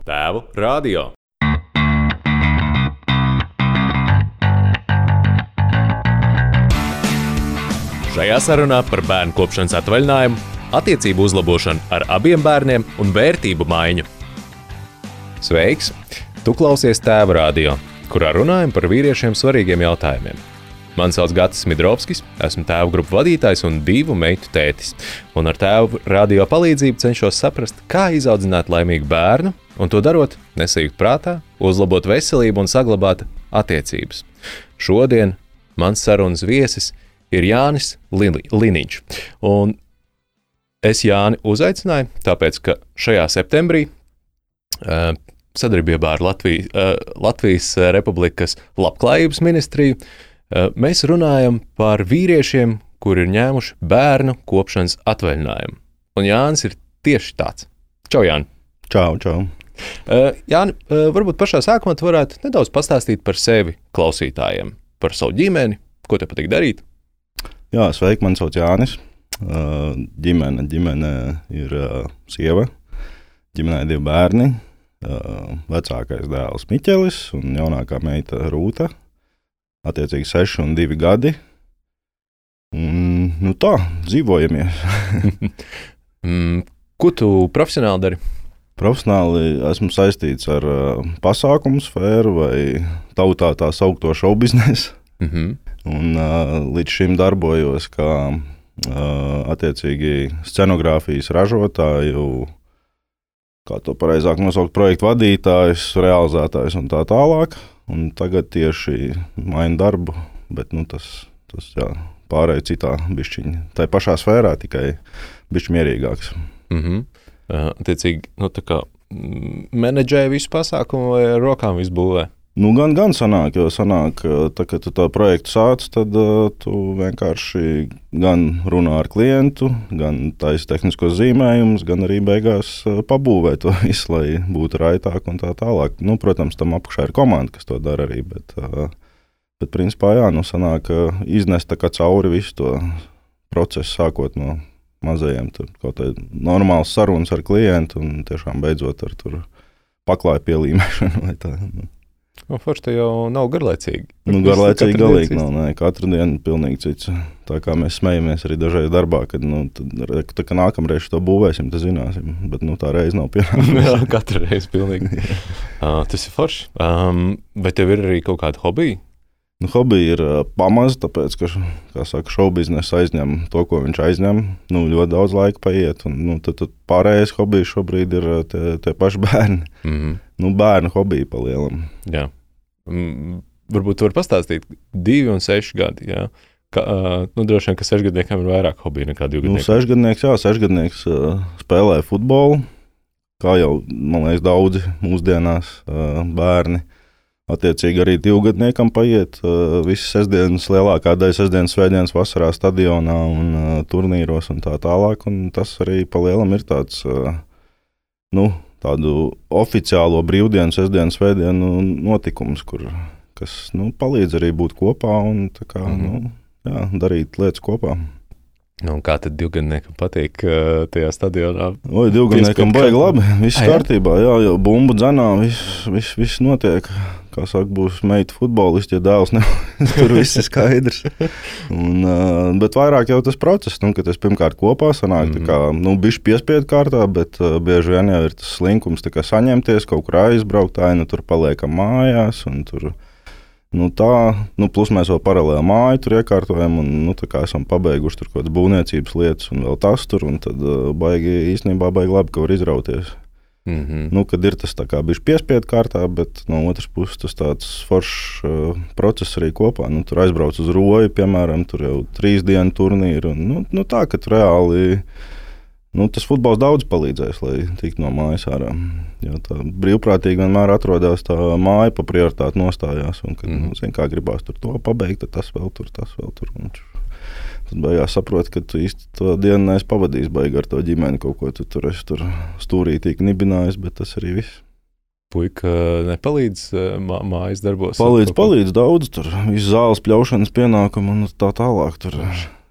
Tēvu radio. Šajā sarunā par bērnu kopšanas atvaļinājumu, attiecību uzlabošanu ar abiem bērniem un vērtību maiņu. Sveiks! Tu klausies Tēva radio, kurā runājam par vīriešiem svarīgiem jautājumiem. Mani sauc Gatis Midrovskis, esmu tēva grupu vadītājs un divu meitu tētis. Un ar tēva radio palīdzību cenšos saprast, kā izaudzināt laimīgu bērnu, un to darot, nesajūt prātā, uzlabot veselību un saglabāt attiecības. Šodien mans sarunas viesis ir Jānis Lini- Liniņš. Un es Jāni uzaicināju, tāpēc ka šajā septembrī uh, sadarbībā ar Latvijas, uh, Latvijas Republikas Labklājības ministriju uh, mēs runājam par vīriešiem, kuri ir ņēmuši bērnu kopšanas atvaļinājumu. Un Jānis ir tieši tāds. Čau, Jāni! Čau, čau. Uh, Jāni, uh, varbūt pašā sākumā tu varētu nedaudz pastāstīt par sevi klausītājiem, par savu ģimeni, ko te patīk darīt. Jā, sveiki, man sauc Jānis. Ģimene, ģimene ir sieva. Ģimenē ir divi bērni. Vecākais dēls Miķelis un jaunākā meita Rūta. Attiecīgi 6 un 2 gadi. Un, nu tā, dzīvojamies. Mm, ko tu profesionāli dari? Profesionāli esmu saistīts ar uh, pasākumu sfēru vai tautā tā saukto show biznesu. Mm -hmm. Un, uh, līdz šim darbojos kā uh, attiecīgi scenogrāfijas ražotāju, kā to pareizāk nosaukt, projektu vadītājs, realizētājs un tā tālāk. Un tagad tieši mainu darbu, bet nu, tas, tas jā, pārēj citā bišķiņa. Tā pašā sfērā, tikai bišķi mierīgāks. Mm -hmm. uh, Attiecīgi, nu, tā kā menedžēja visu pasākumu vai rokām visu būvē? Nu, gan, gan sanāk, jo sanāk, tā, kad tu to projektu sāc, tad uh, tu vienkārši gan runā ar klientu, gan taisa tehniskos zīmējumus, gan arī beigās uh, pabūvē to visu, lai būtu raitāk un tā tālāk. Nu, protams, tam apakšā ir komanda, kas to dara arī, bet, uh, bet principā, jā, nu, sanāk, iznest tā cauri visu to procesu, sākot no mazajiem, tur kaut kāda normāla sarunas ar klientu un tiešām beidzot ar paklāju pielīmēšanu tā. Nu. Nu, Forši jau nav garlaicīgi. Nu, garlaicīgi galīgi nav. Nē, katru dienu pilnīgi cits. Tā kā mēs smejamies arī dažreiz darbā, kad nu, tad, tā, ka nākamreiz to būvēsim, tad zināsim. Bet nu, tā reize nav pienākusi. Jā, katru reizi pilnīgi. uh, tas ir forši. Um, vai tev ir arī kaut kāda hobija? Nu, hobija ir uh, pamazs, tāpēc, ka šovu biznesa aizņem to, ko viņš aizņem. Nu, ļoti daudz laika paiet. Un, nu, tad, tad pārējais hobijs šobrīd ir uh, tie, tie paši bērni. Mm -hmm. Nu, bērnu hobija palielam. Jā. Mm, varbūt tu vari pastāstīt, divi un seši gadi. Jā. Ka, nu, droši vien, ka sešgadniekam ir vairāk hobiju nekā Nu, divgadniekam. sešgadnieks, jā, sešgadnieks uh, spēlē futbolu. Kā jau, man liekas, daudzi mūsdienās uh, bērni. Attiecīgi arī divgadniekam paiet uh, visas sestdienas, lielākā daļa sestdienas, svētdienas vasarā stadionā un uh, turnīros un tā tālāk. Un tas arī palielam ir tāds, uh, nu, tādu oficiālo brīvdienu, sestdienas, svētdienu notikums, kur, kas nu, palīdz arī būt kopā un tā kā, Mhm. nu, jā, darīt lietas kopā. Nu, kā tad divgadniekam patīk uh, tajā stadionā? Oi, divgadniekam baigi labi. Viss jā? kārtībā, jā, jau bumbu dzenā, viss, viss, viss notiek. Kā saka, būs meita futbolists, ja dēls ne, tur viss ir skaidrs. Un, uh, bet vairāk jau tas process, nu, kad tas pirmkārt kopā sanāk, mm. -hmm. tā kā, nu, bišķi piespiedu kārtā, bet uh, bieži vien jau ir tas slinkums, tā kā saņemties, kaut kur aizbraukt, aina tur paliekam mājās, un tur, nu, tā, nu, plus mēs vēl paralēli māju tur iekārtojam, un, nu, tā kā esam pabeiguši tur kaut kādas būvniecības lietas, un vēl tas tur, un tad uh, baigi, īstenībā baigi labi, ka var izrauties. Mm -hmm. Nu, kad ir tas bijis piespiedu kārtā, bet no otras puses tas tāds foršs uh, process arī kopā. Nu, tur aizbrauc uz roju, piemēram, tur jau trīs dienu turnīri. Un, nu, nu, tā, ka reāli nu, tas futbols daudz palīdzēs, lai tiktu no mājas ārā. Jo tā brīvprātīgi vienmēr atrodas tā māja, pa prioritāti nostājās. Un, kad Mhm. mm. nu, zin, kā gribās tur to pabeigt, tad tas vēl tur, tas vēl tur. Un, Tad beigās saproti, ka tu īsti to dienu neesi pavadījis baigi ar to ģimeni. Kaut ko tu tur esi tur stūrī tīk nibinājis, bet tas arī viss. Puika nepalīdz uh, mā, mājas darbos. Palīdz, palīdz daudz, tur viss zāles pļaušanas pienākumu un tā tālāk. Tur,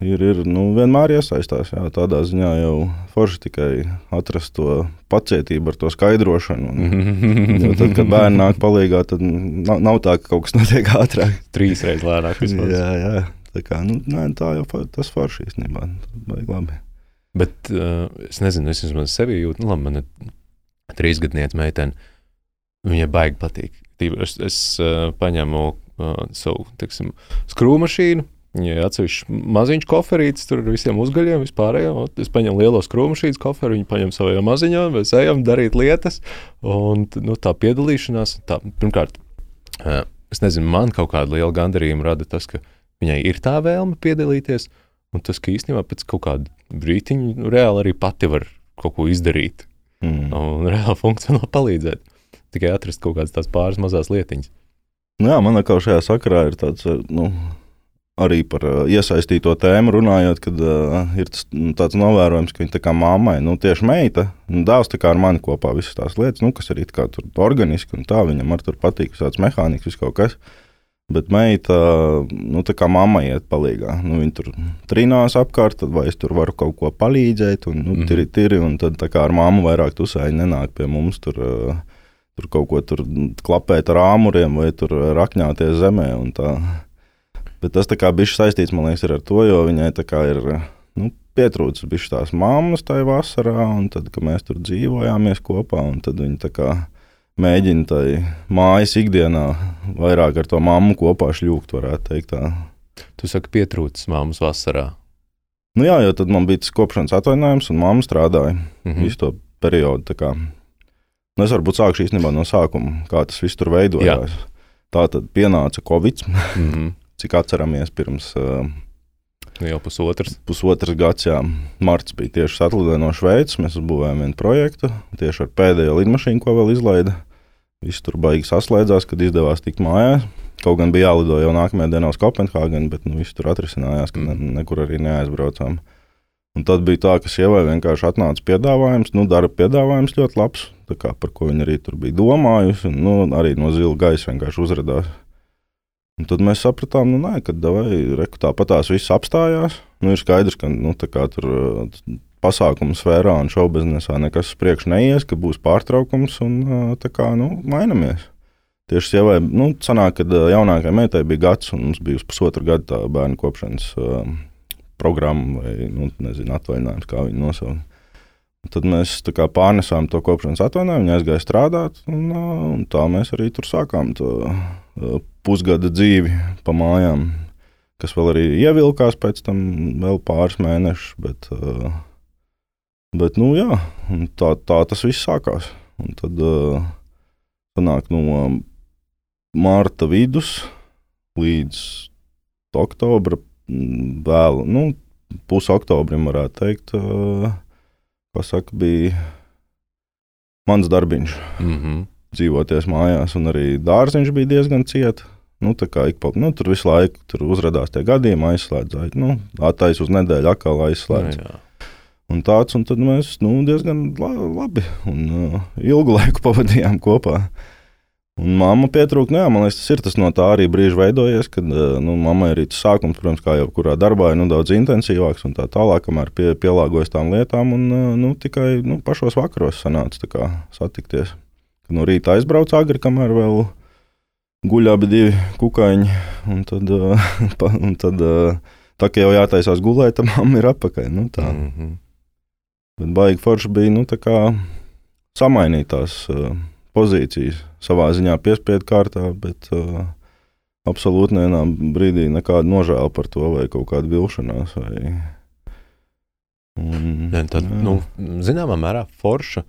ir, ir nu, vienmēr iesaistās. Jā, tādā ziņā jau forši tikai atrast to pacietību ar to skaidrošanu. Un, tad, kad bērni nāk palīdzīgā, tad nav, nav tā, ka kaut kas notiek ātrāk. Trīs reizes lēnāk. jā, jā. Tā, kā, nu, nē, tā jau tas forši īstenībā. Baigi labi. Bet uh, es nezinu, es vismaz sevi jūtu, nu, labi, man ir trīsgadniece meitene. Viņai baigi patīk. Es, es uh, paņemu uh, savu teiksim, skrūmašīnu, Viņai atsevišķi maziņš koferītis, tur ar visiem uzgaļiem, vispārējo. Es paņemu lielo skrūmašīnas koferu, viņi paņem savā maziņā, mēs ejam darīt lietas. Un nu, tā piedalīšanās, tā, pirmkārt, es nezinu, man kaut kāda liela gandarījuma rada tas, ka viņai ir tā vēlme piedalīties, un tas, ka īstenībā pēc kaut kāda brītiņa nu, reāli arī pati var kaut ko izdarīt. Mm. Un reāli funkcionāli palīdzēt. Tikai atrast kaut kādas tās pāris mazas lietiņas. Nu jā, man kā šajā sakarā ir tāds. Nu arī par uh, iesaistīto tēmu runājot, kad uh, ir tas, nu, tāds novērojums, ka viņa tā kā mammai, nu, tieši meita, nu, dēls tā kā ar mani kopā visas tās lietas, nu, kas arī kā tur organiski un tā, viņam ar tur patīk tāds mehāniks, viss kaut kas. Bet meita, nu, tā kā mamma iet palīgā, nu, viņa tur trīnās apkārt, tad vai es tur varu kaut ko palīdzēt, un nu, tiri, tiri, un tad tā kā ar mammu vairāk tusēji nenāk pie mums tur. Tur kaut ko tur klapēt ar āmuriem vai tur rakņāties zemē. Tā. Bet tas bija saistīts liekas, ar to, jo viņai ir nu, pietrūcis bijis tās mammas tajā vasarā, un tad, kad mēs tur dzīvojāmies kopā, tad viņi mēģina tai mājas ikdienā vairāk ar to mammu kopā šļūkt, varētu teikt. Tā. Tu saki, pietrūcis mammas vasarā. Nu jā, jo tad man bija tas kopšanas atvainājums, un mamma strādāja mm -hmm. visu to periodu. Nu, es varbūt sākšu īstenībā no sākuma, kā tas viss tur veidojās. Jā. Tā tad pienāca Covid. Mm -hmm cik atceramies, pirms uh, jau pusotras. Pusotras gads, jā, marts bija tieši atlidoja no Šveices. Mēs uzbūvējām vienu projektu tieši ar pēdējo lidmašīnu, ko vēl izlaida. Viss tur baigi saslēdzās, kad izdevās tikt mājās. Kaut gan bija jālido jau nākamajā dienā uz Kopenhāgenu, bet nu, viss tur atrisinājās, ka ne, nekur arī neaizbraucām. Un tad bija tā, ka sievai vienkārši atnāca piedāvājums, nu, darba piedāvājums ļoti labs, kā, par ko viņa arī tur bija domājusi. Un, nu, arī no zila gaisa vienkārši uzrādījās. Un tad mēs sapratām, nu, nē, ka tāpat tās viss apstājās. Nu, ir skaidrs, ka nu, tur pasākumu sfērā un šaubiznesā nekas uz priekšu neies, ka būs pārtraukums un tā kā nu, mainamies. Tieši sievai, nu, sanāk, kad jaunākajai meitai bija gads, un mums bija pusotra gada bērnu kopšanas uh, programma vai, nu, nezinu, atvaļinājums, kā viņi nosauca. Tad mēs kā, pārnesām to kopšanas atvainājumu, viņa aizgāja strādāt, un, un tā mēs arī tur sākām to pusgada dzīvi pa mājām, kas vēl arī ievilkās pēc tam vēl pāris mēnešus. Bet, bet nu, jā, tā, tā tas viss sākās. Un tad sanāk no mārta vidus līdz oktobra vēl, nu, pusoktobrim varētu teikt, pasaka, bija mans darbiņš. Mm -hmm dzīvoties mājās, un arī dārziņš bija diezgan ciets. Nu, pa, nu, tur visu laiku tur uzrādījās tie gadījumi, aizslēdzot. Nu, Attaisnot uz nedēļu, atkal aizslēdzot. Un tāds, un tad mēs nu, diezgan labi un uh, ilgu laiku pavadījām kopā. Un mamma pietrūka, nu, jā, man liekas, tas ir tas no tā arī brīža veidojies, kad uh, nu, mammai arī tas sākums, protams, kā jau kurā darbā, ir nu, daudz intensīvāks un tā tālāk, kamēr pie, pielāgojas tām lietām. Un uh, nu, tikai nu, pašos vakaros sanāca kā, satikties. No rīta aizbraucu agri, kamēr vēl guļ abi divi kukaiņi. Un tad, un tad tā kā jau jātaisās gulēt, tad mamma ir apakaļ. Nu, tā. mm -hmm. Bet baigi forši bija nu, samainīt tās uh, pozīcijas. Savā ziņā piespiedu kārtā, bet uh, absolūti nevienā brīdī nekāda nožēla par to vai kaut kāda vilšanās. Vai... Un, ne, tad, jā. nu, zināmā mērā forša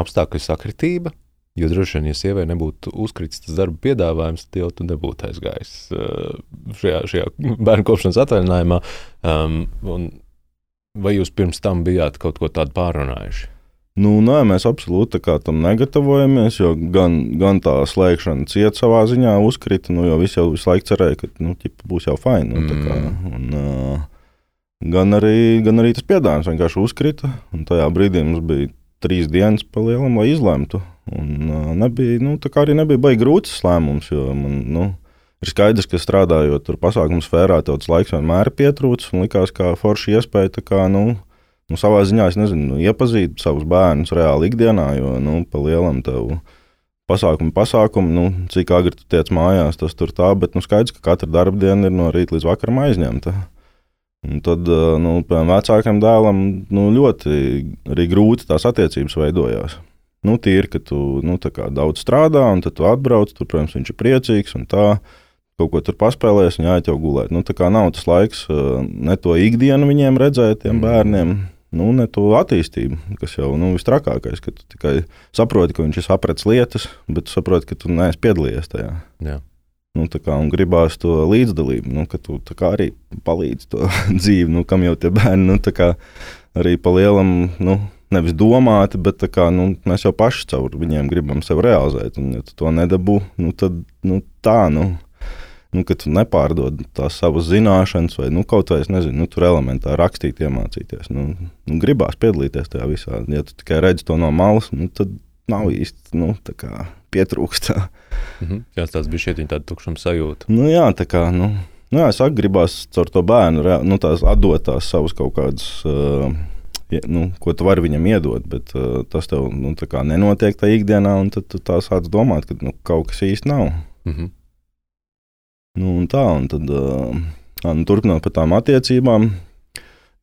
apstākļu sakritība Jo droši vien, ja sievai nebūtu uzkritis tas darba piedāvājums, tad jau tu nebūtu aizgājis uh, šajā, šajā bērnu kopšanas atvaļinājumā. Um, vai jūs pirms tam bijāt kaut ko tādu pārunājuši? Nu, nē, mēs absolūti tam negatavojamies, jo gan, gan tā slēgšana cieta savā ziņā uzkrita, nu, jo visi jau visu laiku cerēja, ka nu, ķipa, būs jau fini. Nu, mm. un, uh, gan, arī, gan arī tas piedāvājums vienkārši uzkrita, tajā brīdī mums bija trīs dienas pa lielam, lai izlemtu. Un, uh, nebija, nu, tā kā arī nebija baigi grūts lēmums, jo man, nu, ir skaidrs, ka strādājot tur pasākumu sfērā, tev tas laiks vienmēr ir pietrūcis. Un likās, kā forša iespēja kā, nu, nu, savā ziņā nezinu, nu, iepazīt savus bērnus reāli ikdienā, jo nu, pa lielam tev pasākumu, pasākumu, nu, cik agri tu tiec mājās, tas tur tā, bet nu, skaidrs, ka katra darba diena ir no rīta līdz vakaram aizņemta. Un tad, nu, piemēram, vecākam dēlam nu, ļoti arī grūti tās attiecības veidojās. Nu, tīri, ka tu nu, daudz strādā, un tad tu atbrauc, tur, protams, viņš ir priecīgs un tā. Kaut ko tur paspēlēs, un jāiet jau gulēt. Nu, tā kā nav tas laiks ne to ikdienu viņiem redzēt, tiem mm. bērniem, nu, ne to attīstību, kas jau nu, visstrakākais, ka tu tikai saproti, ka viņš ir sapratis lietas, bet tu saproti, ka tu neesi piedalījies tajā. Jā. Nu, kā, un gribās to līdzdalību, nu, ka tu arī palīdzi to dzīvi, nu, kam jau tie bērni nu, arī pa lielam, nu, nevis domāti, bet kā, nu, mēs jau paši caur viņiem gribam sevi realizēt. Un, ja tu to nedabū, nu, tad nu, tā, nu, nu, ka tu nepārdod tās savas zināšanas, vai nu, kaut vai es nezinu, nu, tur elementāri rakstīt, iemācīties. Nu, nu, gribās piedalīties tajā visā. Ja tu tikai redzi to no malas, nu, tad nav īsti nu, pietrūkst. Mm -hmm. Jā, tas bija šeit tāds tukšums sajūta. Nu, jā, tā kā, nu, nu jā, es gribās caur to bērnu nu, tās atdot tās savas kaut kādas. Uh, nu, ko tu vari viņam iedot, bet uh, tas tev nu, nenotiek tajā ikdienā, un tad tu tā sāc domāt, ka nu, kaut kas īsti nav. Mm -hmm. Nu, un tā, un tad uh, nu, turpinot par tām attiecībām.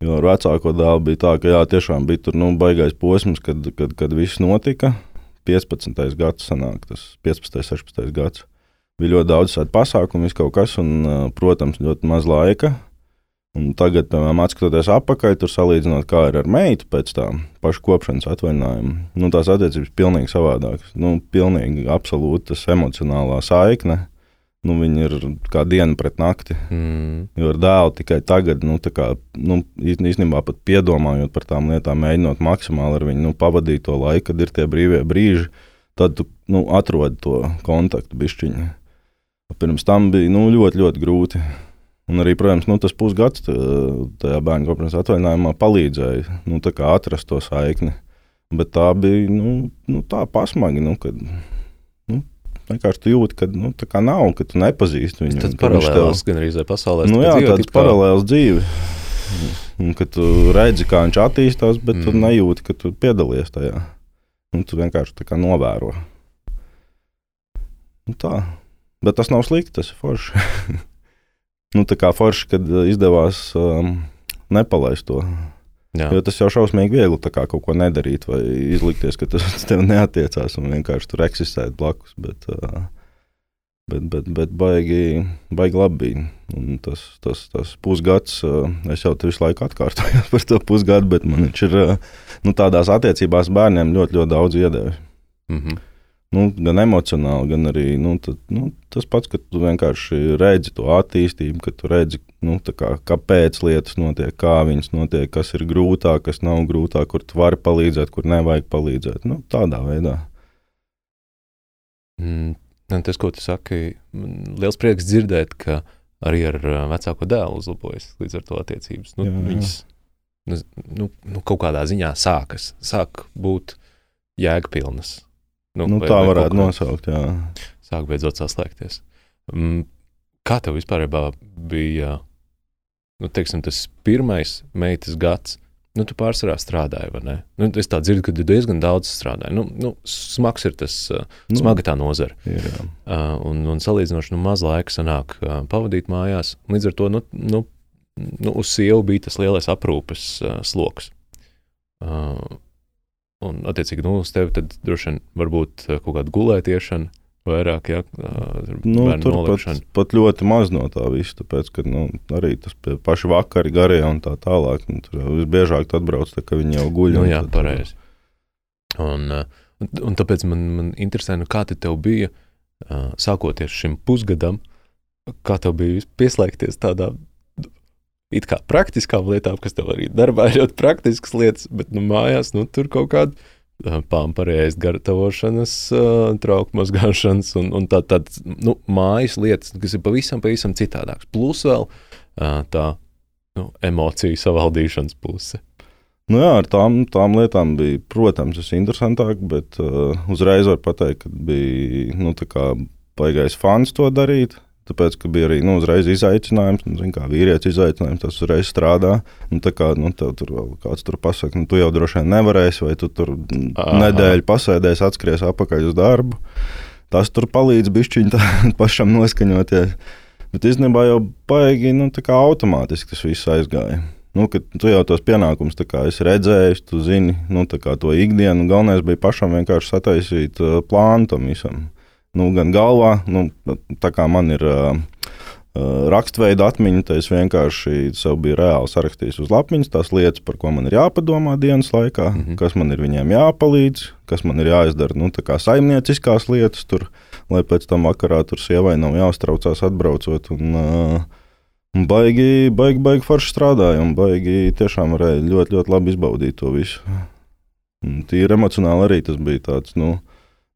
Jo ar vecāko dēlu bija tā, ka jā, tiešām bija tur nu, baigais posms, kad, kad, kad viss notika. 15. gads, sanāk, tas 15. 16. gads. Bija ļoti daudz tādu pasākumu, kaut kas, un, protams, ļoti maz laika. Un tagad, piemēram, skatoties atpakaļ, tur salīdzinot, kā ir ar meitu pēc tam pašu kopšanas atvaļinājuma, nu, tās attiecības ir pilnīgi savādākas. Nu, pilnīgi absolūti tas emocionālā saikne nu, viņi ir kā diena pret nakti. Mm. Jo ar dēlu tikai tagad, nu, kā, nu, īstenībā pat piedomājot par tām lietām, mēģinot maksimāli ar viņu nu, pavadīt to laiku, kad ir tie brīvie brīži, tad tu nu, atrod to kontaktu bišķiņu. Pirms tam bija nu, ļoti, ļoti grūti. Un arī, protams, nu, tas pusgads tajā bērnu kopšanas atvaļinājumā palīdzēja nu, atrast to saikni. Bet tā bija nu, nu, tā pasmaga, nu, kad Vienkārši tu jūti, ka nu, tā kā nav, ka tu nepazīsti viņu. Tas paralēls tev... gan arī pasaulē. Nu, jā, tāds paralēls dzīve. Un, kad tu redzi, kā viņš attīstās, bet mm. tu nejūti, ka tu piedalies tajā. Un tu vienkārši tā kā novēro. Nu, tā. Bet tas nav slikti, tas ir forši. nu, tā kā forši, kad izdevās um, nepalaist to Jā. Jo tas jau šausmīgi viegli kaut ko nedarīt, vai izlikties, ka tas tev neatiecās un vienkārši tur eksistēt blakus. Bet, bet, bet, bet baigi, baigi labi bija. Un tas, tas, tas pusgads, es jau visu laiku atkārtojos par to pusgadu, bet man viņš ir nu, tādās attiecībās bērniem ļoti, ļoti daudz iedevis. Mm -hmm. Nu, gan emocionāli, gan arī nu, tad, nu, tas pats, ka tu vienkārši redzi to attīstību, ka tu redzi, nu, kā, kāpēc lietas notiek, kā viņas notiek, kas ir grūtāk, kas nav grūtāk, kur tu vari palīdzēt, kur nevajag palīdzēt. Nu, tādā veidā. Mm, tas, ko tu saki, liels prieks dzirdēt, ka arī ar vecāko dēlu uzlabojas līdz ar to attiecības. Nu, jā, jā. Viņas nu, nu, nu, kaut kādā ziņā sākas, sāk būt jēgpilnas. Nu, nu, vai, tā vai varētu nosaukt. Jā. Sāk beidzot saslēgties. Mm, kā tev vispār bija nu, teiksim, tas pirmais meitas gads, nu, tu pārsvarā strādāji, vai ne? Nu, es tā dzirdu, ka tu diezgan daudz strādāji. Nu, nu, smags ir tas, uh, nu, smaga tā nozara. Ir, jā. uh, un, un salīdzinoši nu, maz laika sanāk uh, pavadīt mājās. Līdz ar to nu, nu, nu, uz sievu bija tas lielais aprūpes uh, sloks. Uh, un, attiecīgi, nu, uz tevi tad droši vien varbūt kaut kāda gulētiešana vairāk, ja nu, tur pat, pat ļoti maz no tā visa. Tāpēc, ka nu, arī tas paši vakari garie un tā tālāk. Nu, tur visbiežāk atbrauc, tā, ka viņi jau guļ. Nu, jā, pareizi. Un, un, un tāpēc man, man interesē, nu, kā tev bija sākoties šim pusgadam, kā tev bija pieslēgties tādām it kā praktiskām lietām, kas tev arī darbā ir ļoti praktiskas lietas, bet nu, mājās nu, tur kaut kādā pārējais gatavošanas, trauku mazgāšanas un, un tā, tādas nu, mājas lietas, kas ir pavisam, pavisam citādākas. Plus vēl tā nu, emociju savaldīšanas puse. Nu jā, ar tām, tām lietām bija, protams, tas interesantāk, bet uh, uzreiz var pateikt, ka bija nu, baigais fans to darīt. Tāpēc, ka bija arī nu, uzreiz izaicinājums, nu, zin, kā vīrietis izaicinājums, tas uzreiz strādā. Nu, tā kā nu, tev tur kāds tur pasakā, nu, tu jau droši vien nevarēsi, vai tu tur Aha. nedēļu pasēdēsi, atskries atpakaļ uz darbu. Tas tur palīdz bišķiņ pašam noskaņoties. Bet īstenībā jau baigi nu, automātiski tas viss aizgāja. Nu, tu jau tos pienākumus esi redzējis, tu zini nu, to ikdienu. Galvenais bija pašam vienkārši sataisīt plānu tam visam. Nu, gan galvā, nu, tā kā man ir uh, rakstveida atmiņa, tad es vienkārši sev biju reāli sarakstījis uz lapiņas tās lietas, par ko man ir jāpadomā dienas laikā, mm -hmm. kas man ir viņiem jāpalīdz, kas man ir jāizdara, nu, tā kā saimnieciskās lietas tur, lai pēc tam vakarā tur sievai nav jāuztraucās atbraucot. Un, uh, Baigi, baigi, baigi forši strādāja un baigi tiešām varēja ļoti, ļoti labi izbaudīt to visu. Tīri emocionāli arī tas bija tāds, nu,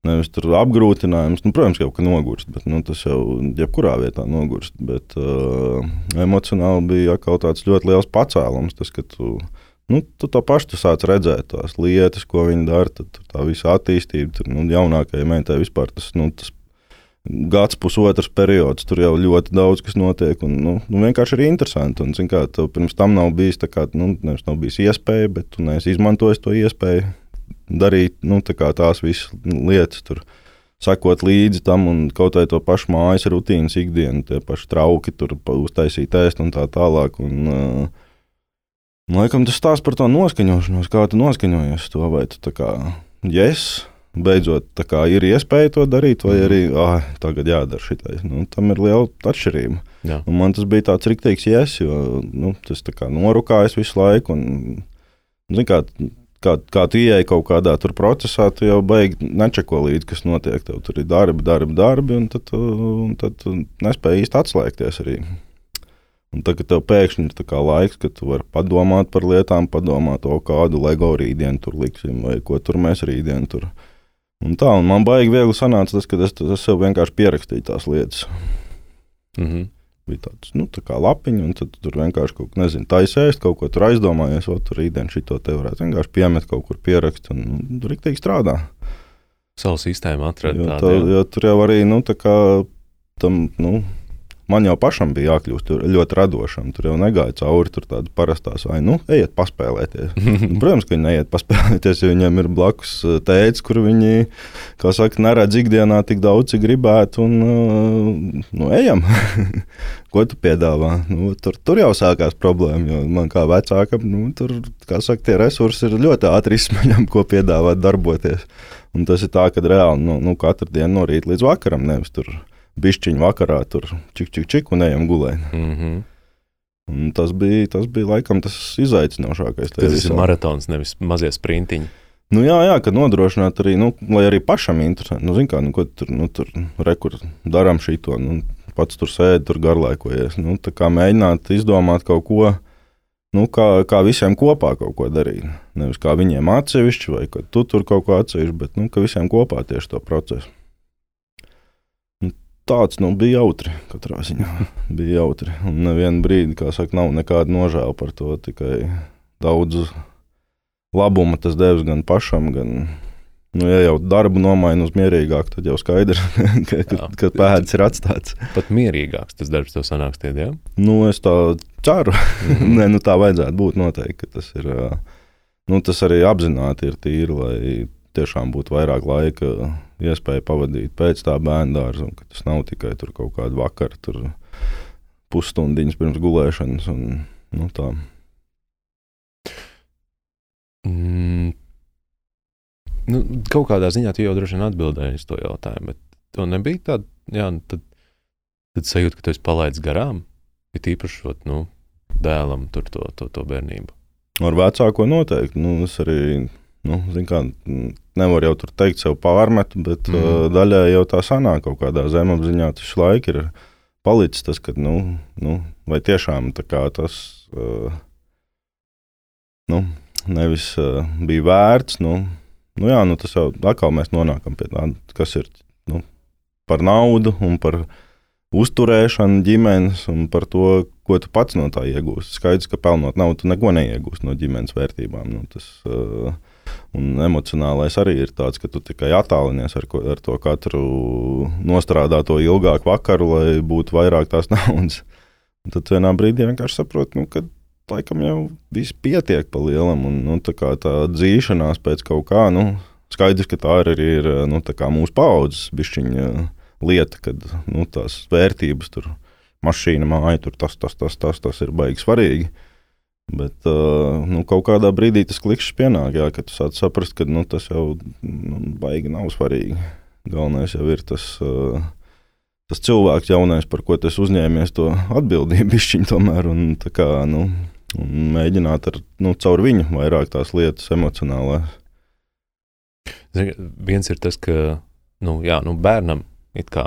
nevis tur apgrūtinājums. Nu, protams, jau ka nogurst, bet nu, tas jau jebkurā vietā nogurst. Bet uh, emocionāli bija kaut tāds ļoti liels pacēlums. Tas, ka tu, nu, tu to pašu tu sāc redzēt, tās lietas, ko viņi dara, tad tā visa attīstība, tur nu, jaunākajai meitai vispār tas, nu, tas gads, pusotrs periods. Tur jau ļoti daudz kas notiek. Un, nu, nu, vienkārši ir interesanti. Un, kā, tev pirms tam nav bijis, kā, nu, nav bijis iespēja, bet tu neesi izmantojis to iespēju darīt nu, tā tās visas lietas. Tur. Sakot līdzi tam, un kaut vai to pašu mājas rutīnas ikdienu, tie paši trauki, tur uztaisīt ēst un tā tālāk. Un, uh, laikam tas stāsta par to noskaņošanos, kā tu noskaņojies to, vai tu tā kā yes, beidzot kā, ir iespēja to darīt, vai arī ah, tagad jādara šitais. Nu, tam ir liela atšķirība. Jā. Un man tas bija tāds rīktīgs jēs, jo nu, tas norūkājas visu laiku. Un, zin, kā, kā, kā tu ieej kaut kādā procesā, tu jau beigi nečeko līdzi, kas notiek. Tev tur ir darbi, darbi, darbi, un tad, un tad tu nespēji īsti atslēgties arī. Un tagad tev pēkšņi ir laiks, kad tu vari padomāt par lietām, padomāt, o, kādu LEGO rītdienu tur liksim, vai ko tur mēs rītdien tur Un tā, un man baigi viegli sanāca tas, ka es, es sev vienkārši pierakstīju tās lietas. Mm -hmm. Bija tāds, nu, tā kā lapiņa, un tur vienkārši kaut ko, nezinu, taisēst, kaut ko tur aizdomājies, o, tur rītdien šito te varētu vienkārši piemet kaut kur pierakst, un nu, tur riktīgi strādā. Savu sistēmu atrast. Jo, tā, jo tur jau arī, nu, tā kā tam, nu, man jau pašam bija jākļūst ļoti radošam. Tur jau negāja cauri tur tādas parastās, vai nu, ejiet paspēlēties. Protams, ka viņi neiet paspēlēties, jo viņiem ir blakus uh, tēvs, kur viņi, kā saka, neredz ikdienā tik daudz, cik gribētu. Un, uh, nu, ejam! Ko tu piedāvā? Nu, tur, tur jau sākās problēma, jo man kā vecākam, nu, tur, kā saka, tie resursi ir ļoti ātri izsmeļami, ko piedāvāt darboties. Un tas ir tā, ka reāli nu, nu, katru dienu no rīta līdz vakaram nevis tur bišķiņu vakarā tur čik, čik, čik un ejam gulēt. Mm -hmm. Un tas bija, tas bija laikam tas izaicinošākais. Tas visā. ir maratons, nevis mazie sprintiņi. Nu, jā, jā, ka nodrošināt arī, nu, lai arī pašam interesanti. Nu, kā, nu, ko tur, nu, tur rekur darām šito, nu, pats tur sēdi, tur garlaikojies. Nu, tā kā mēģināt izdomāt kaut ko, nu, kā, kā visiem kopā kaut ko darīt. Nevis kā viņiem atsevišķi, vai ka tu tur kaut ko atsevišķi, bet, nu, ka visiem kopā tieši to procesu tāds nu, bija jautri. Katrā ziņā bija jautri. Un nevienu brīdi, kā saka, nav nekāda nožēla par to. Tikai daudz labuma tas devis gan pašam, gan. Nu, ja jau darbu nomaina uz mierīgāku, tad jau skaidrs, ka, ka, ka pēdas ir atstāts. Pat mierīgāks tas darbs tev sanāks, tie, ja? Nu, es tā ceru. Mm -hmm. Nē, nu, tā vajadzētu būt noteikti. Tas, ir, nu, tas arī apzināti ir tīri, lai tiešām būtu vairāk laika iespēja pavadīt pēc tā bērnu dārza, un ka tas nav tikai kaut kāda vakara, tur pusstundiņas pirms gulēšanas. Un, nu, tā. Mm. Nu, kaut kādā ziņā tu jau droši vien atbildēji uz to jautājumu, bet tev nebija tāda, jā, nu, tad, tad sajūta, ka tu esi palaidis garām, ir īpaši šot, nu, dēlam tur to, to, to bērnību. Ar vecāko noteikti. Nu, es arī Nu, kā, nevar jau tur teikt, sev pārmet, bet mm. uh, daļai jau tā sanāk kaut kādā zemapziņā. Tas laika ir palicis tas, ka, nu, nu vai tiešām tas uh, nu, nevis uh, bija vērts. Nu, nu, jā, nu, tas jau atkal mēs nonākam pie tā, kas ir nu, par naudu un par uzturēšanu ģimenes un par to, ko tu pats no tā iegūsi. Skaidrs, ka pelnot naudu, tu neko neiegūsi no ģimenes vērtībām. Nu, tas, uh, Un emocionālais arī ir tāds, ka tu tikai attālinies ar, ko, ar to katru nostrādāto ilgāku vakaru, lai būtu vairāk tās naudas. Un tad vienā brīdī vienkārši saproti, nu, ka laikam jau viss pietiek pa lielam. Un, nu, tā, tā dzīšanās pēc kaut kā, nu, skaidrs, ka tā arī ir nu, tā mūsu paudzes bišķiņa lieta, kad nu, tās vērtības tur mašīna, māja, tur tas, tas, tas, tas, tas ir baigi svarīgi. Bet uh, nu, kaut kādā brīdī tas klikšķis pienāk, jā, kad tu sāc saprast, ka nu, tas jau nu, baigi nav svarīgi. Galvenais jau ir tas, uh, tas cilvēks, jaunais, par ko tas uzņēmies, to atbildību izšķiņu tomēr. Un, kā, nu, un mēģināt ar, nu, caur viņu vairāk tās lietas emocionālās. Zini, viens ir tas, ka nu, jā, nu, bērnam it kā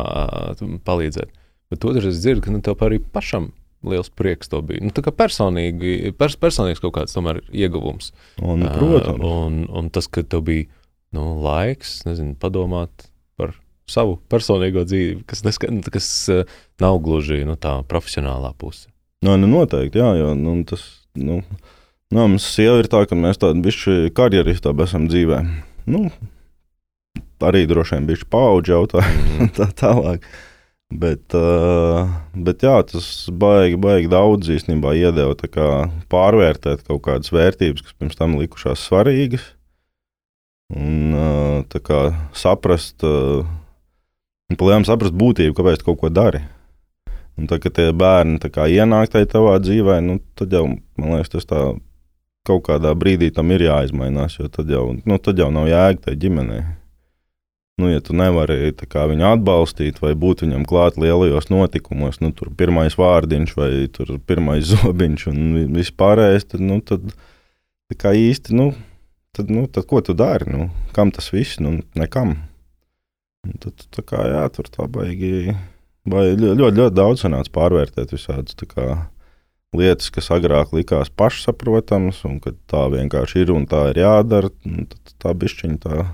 palīdzēt, bet otrs es dzirdu, ka nu, tev arī pašam liels prieks to bija. Nu, tā kā personīgi, pers, personīgs kaut kāds tomēr ieguvums. Un, protams. Uh, un, un tas, ka tev bija nu, laiks, nezinu, padomāt par savu personīgo dzīvi, kas, neska, kas uh, nav gluži nu, tā profesionālā puse. Nu, nu noteikti, jā, jo nu, tas, nu, nu, mums sieva ir tā, ka mēs tādi bišķi karjeristi esam dzīvē. Nu, arī droši vien bišķi paudžu jautājumu mm. tā tālāk. Uh, bet jā, tas baigi, baigi daudz īstenībā iedeva pārvērtēt kaut kādas vērtības, kas pirms tam likušās svarīgas. Un uh, kā, saprast, uh, palielināt saprast būtību, kāpēc tu kaut ko dari. Un tā, kad tie bērni kā, ienāk tajā tavā dzīvē, nu, tad jau, man liekas, tas tā kaut kādā brīdī tam ir jāizmainās, jo tad jau, nu, tad jau nav jēga tai ģimenei. Nu, ja tu nevari viņu atbalstīt vai būt viņam klāt lielajos notikumos, nu, tur pirmais vārdiņš vai pirmais zobiņš un viss pārējais, tad, nu, tad kā īsti, nu, tad, nu, tad ko tu dari? Nu, kam tas viss? Nu, nekam. Un tad, tā kā, jā, tur tā baigi, baigi ļoti, ļoti, ļoti daudz sanāca pārvērtēt visādas lietas, kas agrāk likās pašsaprotamas, un ka tā vienkārši ir un tā ir jādara, tad tā bišķiņa tā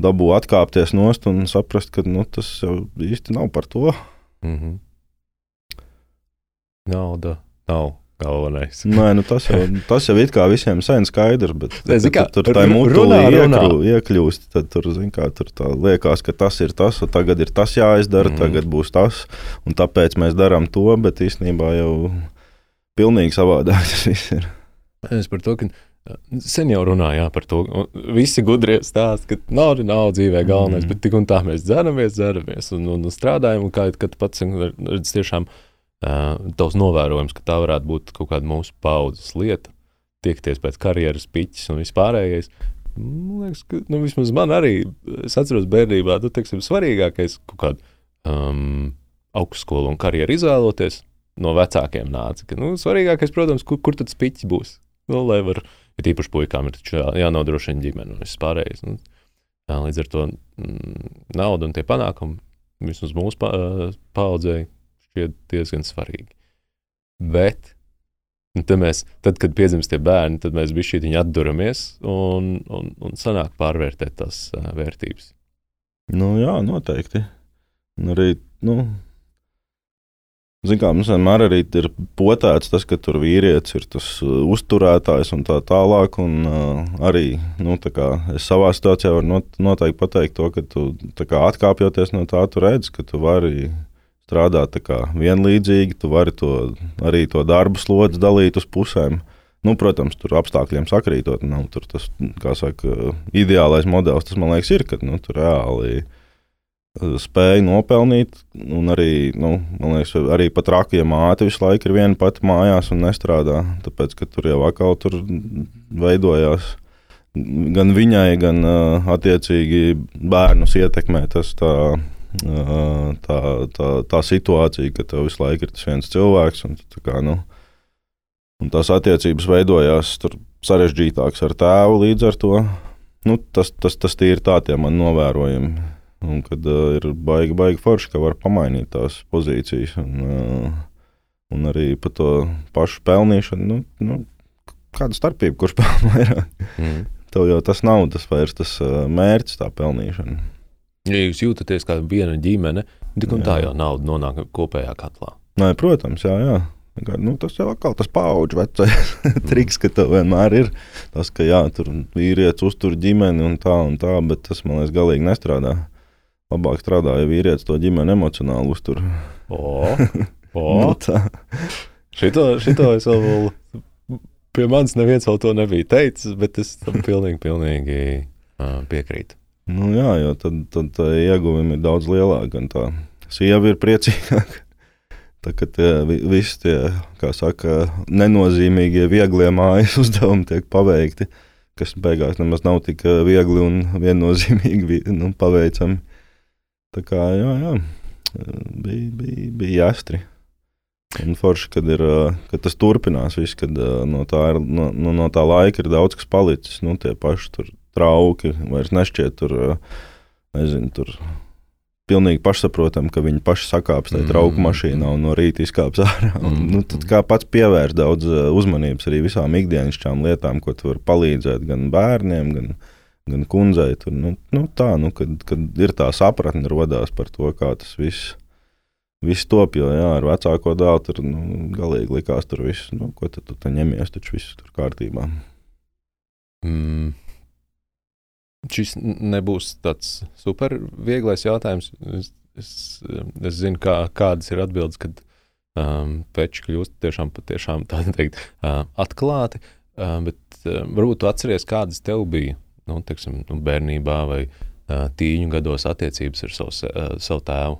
dabū atkāpties nost un saprast, ka nu, tas jau īsti nav par to. Mm -hmm. Nauda nav galvenais. Nē, nu tas, jau, tas jau ir kā visiem sen skaidrs, bet es, kā, tur tā mūžā iekļūst. Tad tur, kā, tur liekas, ka tas ir tas, tagad ir tas jāizdara, mm. tagad būs tas, un tāpēc mēs darām to, bet īstenībā jau pilnīgi savādāk tas viss ir. Es par to, ka Sen jau runājām par to. Visi gudrie stāsta, ka nauda nav dzīvē galvenais, mm. bet tik un tā mēs dzeramies, dzeramies un, un, strādājam. Un kā kad pats redz, tiešām uh, tavs novērojums, ka tā varētu būt kaut kāda mūsu paudzes lieta, tiekties pēc karjeras piķis un vispārējais. Man liekas, ka nu, vismaz man arī, es atceros bērnībā, tu teiksim, svarīgākais kaut kāda um, augstskola un karjeru izvēloties no vecākiem nāca. Ka, nu, svarīgākais, protams, kur, kur tad spiķis būs. Nu, lai var Bet īpaši puikām ir jā, jānodrošina ģimene un viss pārējais. Nu, jā, līdz ar to mm, nauda un tie panākumi vismaz mūsu pa, paudzei šķiet diezgan svarīgi. Bet tad, mēs, tad, kad piedzimst tie bērni, tad mēs bijām šī atduramies un, un, un sanāk pārvērtēt tās uh, vērtības. Nu, jā, noteikti. Un arī nu, Zin kā, mums vienmēr arī ir potēts tas, ka tur vīrietis ir tas uh, uzturētājs un tā tālāk. Un, uh, arī nu, kā, es savā situācijā varu not, noteikti pateikt to, ka tu kā, atkāpjoties no tā, tu redz, ka tu vari strādāt kā, vienlīdzīgi, tu vari to, arī to darbu slodzi dalīt uz pusēm. Nu, protams, tur apstākļiem sakrītot, nav tur tas, saka, ideālais modelis. Tas man liekas, ir, ka nu, tur reāli ir spēju nopelnīt. Un arī, nu, man liekas, arī pat raki, ja māte visu laiku ir viena pati mājās un nestrādā. Tāpēc, ka tur jau atkal tur veidojās gan viņai, gan uh, attiecīgi bērnus ietekmē tas tā. Uh, tā, tā, tā situācija, ka tev visu laiku ir tas viens cilvēks, un, tā kā, nu, un tās attiecības veidojās sarežģītākas ar tēvu līdz ar to. Nu, tas, tas, tas ir tā, tie man novērojami. Un kad uh, ir baigi, baigi forši, ka var pamainīt tās pozīcijas. Un, uh, un arī par to pašu pelnīšanu. Nu, nu, kāda starpība, kurš pelna vairāk? Mm. Tev jau tas nav tas vairs tas uh, mērķis, tā pelnīšana. Ja jūs jūtaties kā viena ģimene, jā. tā jau nauda nonāk kopējā katlā. Nē, protams, jā, jā. Nu, tas jau atkal tas paudžu vecais triks, ka tev vienmēr ir tas, ka jā, tur vīrietis uztur ģimeni un tā un tā, bet tas man liekas galīgi nestrādā. Labāk strādā, ja vīrietis to ģimeni emocionāli uztur. O, o. Nu, tā. šito, šito es vēl pie manis neviens vēl to nebija teicis, bet es tam pilnīgi, pilnīgi uh, piekrītu. Nu, jā, jo tad, tad tā ieguvumi ir daudz lielāki. Gan tā sieva ir priecīgāka. Tā kā tie vi- visi tie, kā saka, nenozīmīgie, vieglie mājas uzdevumi tiek paveikti, kas beigās nemaz nav tik viegli un viennozīmīgi vi- nu, paveicami. Tā kā jā, jā, bija, bija, bija jāstri. Un forši, kad, ir, kad tas turpinās, viss, kad no tā, ir, no, no, tā laika ir daudz kas palicis. Nu, tie paši trauki vairs nešķiet tur, nezinu, tur pilnīgi pašsaprotami, ka viņi paši sakāps tajā Mm. trauku mašīnā un no rīta izkāps ārā. Un, Mm. nu, tad kā pats pievērst daudz uzmanības arī visām ikdienišķām lietām, ko tu vari palīdzēt gan bērniem, gan, gan kundzei. Tur, nu, nu, tā, nu, kad, kad ir tā sapratne rodās par to, kā tas viss. Viss top, jo jā, ar vecāko dēlu tur nu, galīgi likās, tur viss, nu, ko tu te ņemies, taču viss tur kārtībā. Mm. Šis nebūs tāds super vieglais jautājums. Es, es, es zinu, kā, kādas ir atbildes, kad um, peči kļūst tiešām, patiešām tā teikt, uh, atklāti. Uh, bet uh, varbūt tu atceries, kādas tev bija nu, teiksim, nu, bērnībā vai uh, tīņu gados attiecības ar savu, uh, savu tēvu,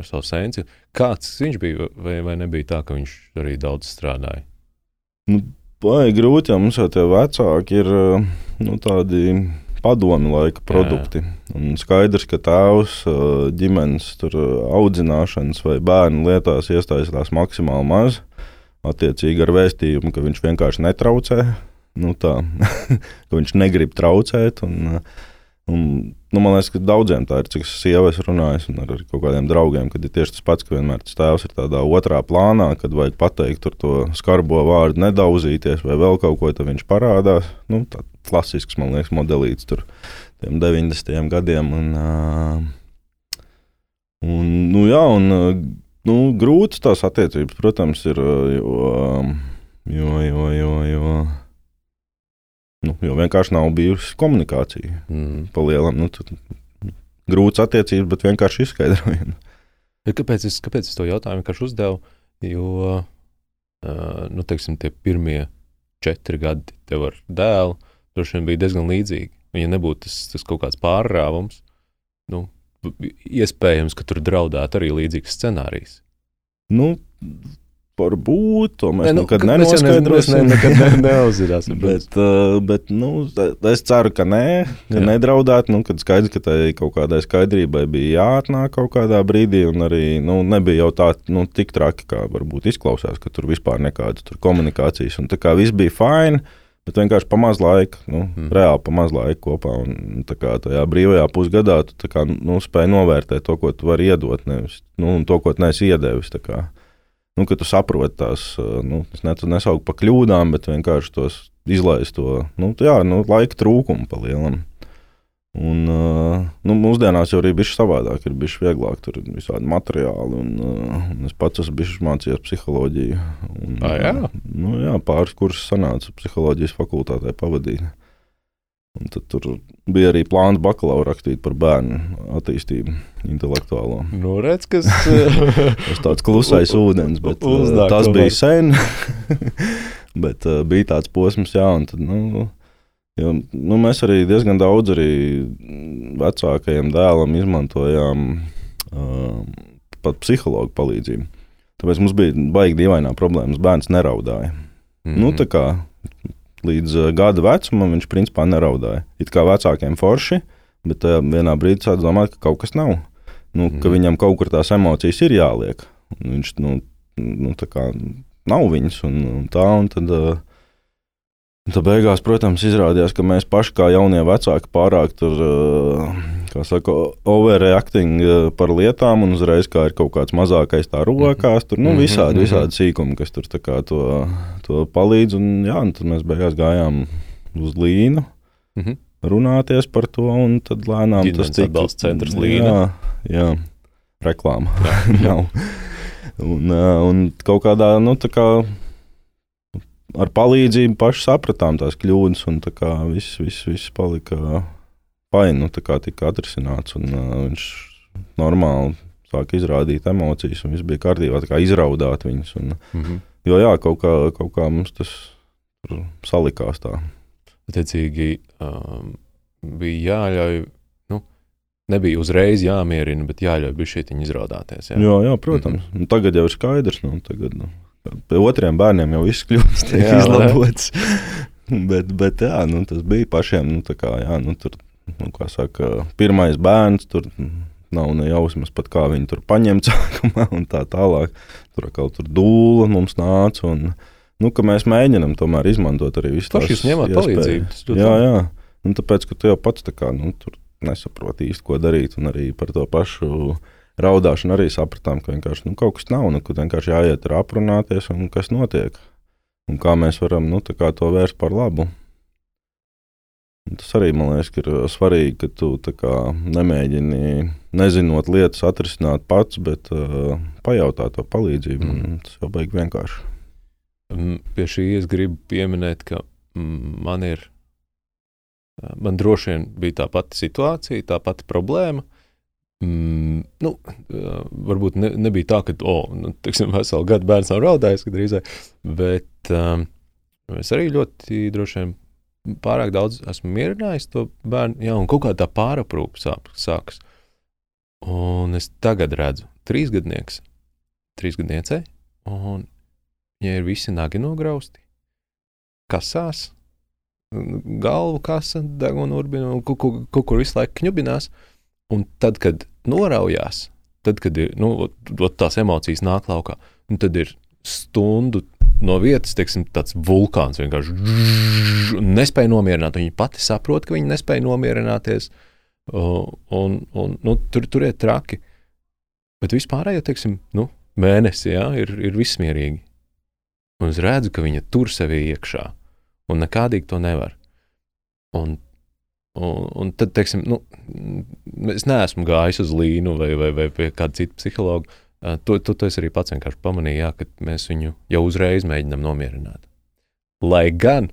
ar savu senci. Kāds viņš bija, vai, vai nebija tā, ka viņš arī daudz strādāja? Vai grūti, ja mums jau tie vecāki ir nu, tādi padomi laika produkti. Un skaidrs, ka tēvs ģimenes audzināšanas vai bērnu lietās iesaistās maksimāli maz. Attiecīgi ar vēstījumu, ka viņš vienkārši netraucē. Nu, tā, ka viņš negrib traucēt. Un, un, nu, man liekas, ka daudziem tā ir, cik es sievas runāju, un ar, ar kaut kādiem draugiem, kad ir tieši tas pats, ka vienmēr tas tēvs ir tādā otrā plānā, kad vajag pateikt to skarbo vārdu, nedauzīties vai vēl kaut ko, tad viņš parādās. Nu, tā klasisks, man liekas, modelīts tur tiem 90. gadiem. Un, un, nu, jā, un, nu, grūtas tās attiecības, protams, ir, jo, jo, jo, jo, jo, vienkārši nav bijusi komunikācija Mm. pa lielam. Nu, tad, grūts attiecības, bet vienkārši izskaidrojumi. Kāpēc, es, kāpēc es to jautājumu vienkārši uzdevu? Jo, nu, teiksim, tie pirmie četri gadi tev ar dēlu droši vien bija diezgan līdzīgi. Un, ja nebūtu tas, tas kaut kāds pārrāvums, nu, iespējams, ka tur draudētu arī līdzīgs scenārijs. Nu, varbūt to mēs Nē, nu, nekad mēs ne- mēs nenoskaidrosim. ne- nekad ne- protams. Bet, uh, bet nu, es ceru, ka nē, ka Jā. nedraudētu. Nu, kad skaidrs, ka tai kaut kādai skaidrībai bija jāatnāk kaut kādā brīdī, un arī nu, nebija jau tā nu, tik traki, kā varbūt izklausās, ka tur vispār nekādas tur komunikācijas. Un tā kā viss bija fini, bet vienkārši pa maz laika, nu, Mm. reāli pa maz laika kopā. Un, tā kā tajā brīvajā pusgadā tu kā, nu, spēj novērtēt to, ko tu vari iedot, nevis nu, to, ko tu neesi iedevis. tā kā. Nu, ka tu saproti tās, uh, nu, es ne- nesaucu par kļūdām, bet vienkārši tos izlaist to nu, jā, nu, laika trūkumu pa lielam. Un, uh, nu, mūsdienās jau arī bija savādāk, ir bijis vieglāk, tur ir visādi materiāli. Un, uh, un es pats esmu bijis mācījies psiholoģiju. Un, Ā, jā? Nu, jā, pāris kursus sanāca psiholoģijas fakultātē pavadīt. Un tad tur bija arī plāns bakalaura rakstīt par bērnu attīstību, intelektuālo. Nu, redz, kas. uh, Tas tāds klusais ūdens, bet uh, Uznāk tas bija sen. bet uh, bija tāds posms, jā, un tad, nu, jo, nu, mēs arī diezgan daudz arī vecākajam dēlam izmantojām uh, pat psihologu palīdzību. Tāpēc mums bija baigi dīvainā problēma. Bērns neraudāja. Mm. Nu, tā kā līdz uh, gada vecumam viņš principā neraudāja. It kā vecākiem forši, bet uh, vienā brīdī sāc domāt, ka kaut kas nav. Nu, ka Mhm. viņam kaut kur tās emocijas ir jāliek. Viņš nu, nu, tā kā nav viņas un, un tā. Un tad, uh, tad beigās, protams, izrādījās, ka mēs paši kā jaunie vecāki pārāk tur, uh, kā saka, overreacting uh, par lietām un uzreiz kā ir kaut kāds mazākais tā rokās. Tur nu, Mhm, visādi, mhm. visādi sīkumi, kas tur to, to palīdz. Un, jā, un tad mēs beigās gājām uz līnu Mhm. runāties par to, un tad lēnām Ģimenes tas tika atbalsta centrs Līna. Jā, jā reklāma. Nav. un, un kaut kādā, nu, tā kā ar palīdzību paši sapratām tās kļūdas, un tā kā viss, viss, viss palika fajn, nu, tika atrisināts, un uh, viņš normāli sāka izrādīt emocijas, un viss bija kārtībā, kā izraudāt viņus. Un, mm -hmm. Jo jā, kaut kā, kaut kā mums tas salikās tā. Attiecīgi, um, bija jāļauj nebija uzreiz jāmierina, bet jāļauj bija šī izrādāties. Jā, jā, jā protams. Mm -hmm. nu, tagad jau ir skaidrs. Nu, tagad, nu, pie otriem bērniem jau viss kļūst izlabots. bet, bet jā, nu, tas bija pašiem. Nu, kā, jā, nu, tur, nu, saka, pirmais bērns. Tur, Nav ne jausmas pat, kā viņi tur paņemt sākumā un tā tālāk. Tur kaut tur dūla mums nāca. Un, nu, mēs mēģinām tomēr izmantot arī visu to tādu palīdzību. Jā, jā. Un tāpēc, ka tu jau pats kā, nu, tur nesaprot īsti, ko darīt. Un arī par to pašu raudāšanu arī sapratām, ka vienkārši nu, kaut kas nav, nu, ka vienkārši jāiet ar aprunāties un kas notiek. Un kā mēs varam nu, to vērst par labu. Tas arī man liekas, ir svarīgi, ka tu kā, nemēģini, nezinot lietas, atrisināt pats, bet uh, pajautāt to palīdzību. Mm. Tas jau beigas vienkārši. Mm, pie šī es gribu pieminēt, ka mm, man ir Man droši vien bija tā pati situācija, tā pati problēma. Mm, nu, varbūt ne, nebija tā, ka oh, nu, teiksim, veselu gadu bērns nav raudājis, drīzāk, bet um, es arī ļoti droši vien pārāk daudz esmu mierinājis to bērnu, jā, un kaut kā tā pāraprūpe sākas. Un es tagad redzu, trīsgadnieks, trīsgadniecei, un viņai ir visi nagi nograusti, kasās, galvu kasa, deguna urbina un kaut kur, visu laiku kņubinās. Un tad, kad noraujās, tad, kad ir nu, tās emocijas nāk laukā, tad ir stundu no vietas, teiksim, tāds vulkāns vienkārši nespēja nomierināt. Viņa pati saprot, ka viņa nespēja nomierināties, un, un nu, tur, tur ir traki. Bet vispārējo, teiksim, nu, mēnesi jā, ir, ir vismierīgi. Un es redzu, ka viņa tur sevi iekšā un nekādīgi to nevar. Un, un, un tad, teiksim, nu, es neesmu gājis uz līnu vai, vai, vai pie kāda cita psihologa. To, to, to es arī pats vienkārši pamanīju, jā, ka mēs viņu jau uzreiz mēģinām nomierināt. Lai gan,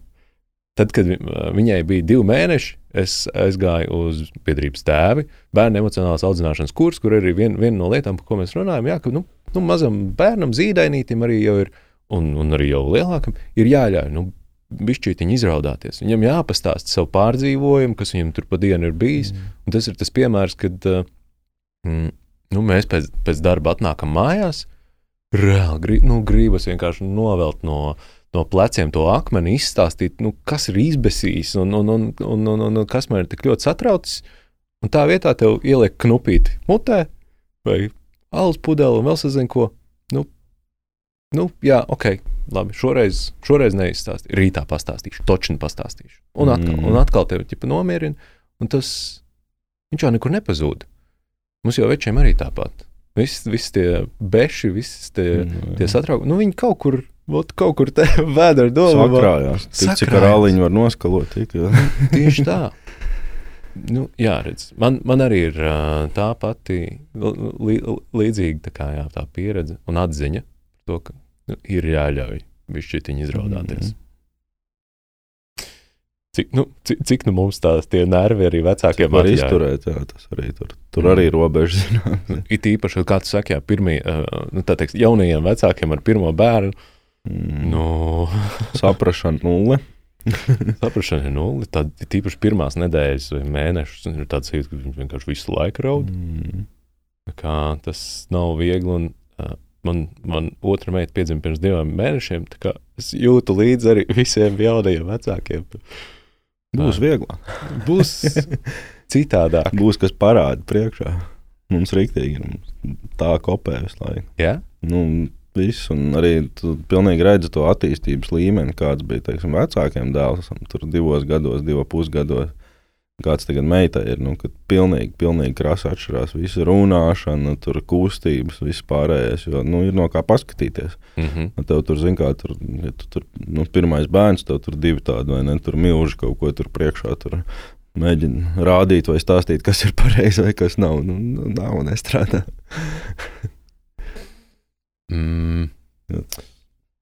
tad, kad viņai bija divi mēneši, es aizgāju uz biedrības tēvi, bērnu emocionālās audzināšanas kursu, kur arī viena vien no lietām, par ko mēs runājam, jā, ka nu, nu, mazam bērnam, zīdainītim arī jau ir, un, un arī jau lielākam, ir jāļauj nu, bišķītiņi izraudāties. Viņam jāpastāsta savu pārdzīvojumu, kas viņam tur pa dienu ir bijis. Mm. Tas ir tas piemērs, kad uh, mm, nu, mēs pēc, pēc darba atnākam mājās. Reāli gri, nu, gribas vienkārši novelt no, no pleciem to akmeni, izstāstīt, nu, kas ir izbēsījis un, un, un, un, un, un, un kas man ir tik ļoti satraucis. Un tā vietā tev ieliek knupīti mutē vai alus pudeli un vēl sazinu ko. Nu, nu, jā, ok, labi, šoreiz, šoreiz neizstāstīšu, rītā pastāstīšu, točni pastāstīšu. Un atkal, mm. un atkal tevi ķipa nomierina, un tas viņš jau nekur nepazūd. Mums jau večiem arī tāpat. Visi, visi tie beši, visi tie, mm. tie satraukumi, nu viņi kaut kur. Ot, kaut kur te vēdā ar domu. Sakrājās. Tik, cik ar aliņu var noskalot. Tik, Tieši tā. Nu, jā, redz, man, man arī ir tā pati li, līdzīga tā, kā, jā, tā pieredze un atziņa to, ka nu, ir jāļauj bišķiņi izraudāties. Mm -hmm. Cik, nu, cik, cik nu mums tās tie nervi arī vecākiem var izturēt, jā, tas arī tur, tur mm. arī robežas. It īpaši, kā tu saki, jā, pirmie, nu, tā teiks, jaunajiem vecākiem ar pirmo bērnu, mm. nu... saprašana nulle. saprašana ir nulle, tad tīpaši pirmās nedēļas vai mēnešus ir tāds jūtas, ka viņi vienkārši visu laiku raud. Mm. Kā tas nav viegli un uh, man, man otra meita piedzima pirms diviem mēnešiem. Es jūtu līdzi arī visiem jaunajiem vecākiem. Būs vieglāk. Būs citādāk. Būs kas parāda priekšā. Mums rīktīgi ir tā kopē visu laiku. Ja? Nu, viss, un arī tu pilnīgi redzi to attīstības līmeni, kāds bija teiksim, vecākiem dēlam. Tur divos gados, divos pusgados kāds tagad meitai ir. Nu, kad pilnīgi, pilnīgi krāsa atšķirās. Visa runāšana, tur kustības, viss pārējais. Jo nu, ir no kā paskatīties. Mm -hmm. Tev tur, zin, kā, tur, ja tu tur nu, pirmais bērns, tev tur divi tādi, vai ne? Tur milži kaut ko tur priekšā. Tur mēģina rādīt vai stāstīt, kas ir pareizi vai kas nav. Nu, nu nav nestrādā. Mm.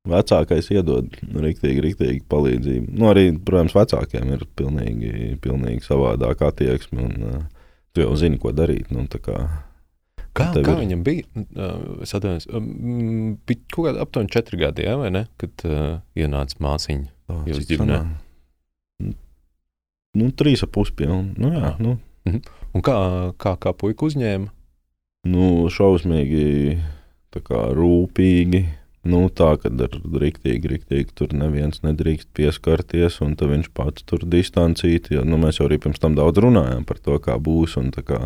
Vecākais iedod rīktīgi, rīktīgi palīdzību. Nu, arī, protams, vecākiem ir pilnīgi, pilnīgi savādāka attieksme. Un, uh, tu jau zini, ko darīt. Nu, tā kā, Kā, kā ir- viņam bija? Uh, Es atceros, um, bija kaut kāda aptuveni četri gadi, jā, vai ne? Kad uh, ienāca māsiņa. tā, Jūs ģimenē? Nu, trīs ap puspilnu. Nu, jā, Jā. nu, Un kā, kā, kā puika uzņēma? nu, šausmīgi tā kā rūpīgi. Nu, tā, kad ir rīktīgi, rīktīgi tur neviens nedrīkst pieskarties, un viņš pats tur distancīti. Jo, nu, mēs jau arī pirms tam daudz runājām par to, kā būs. Un, tā kā,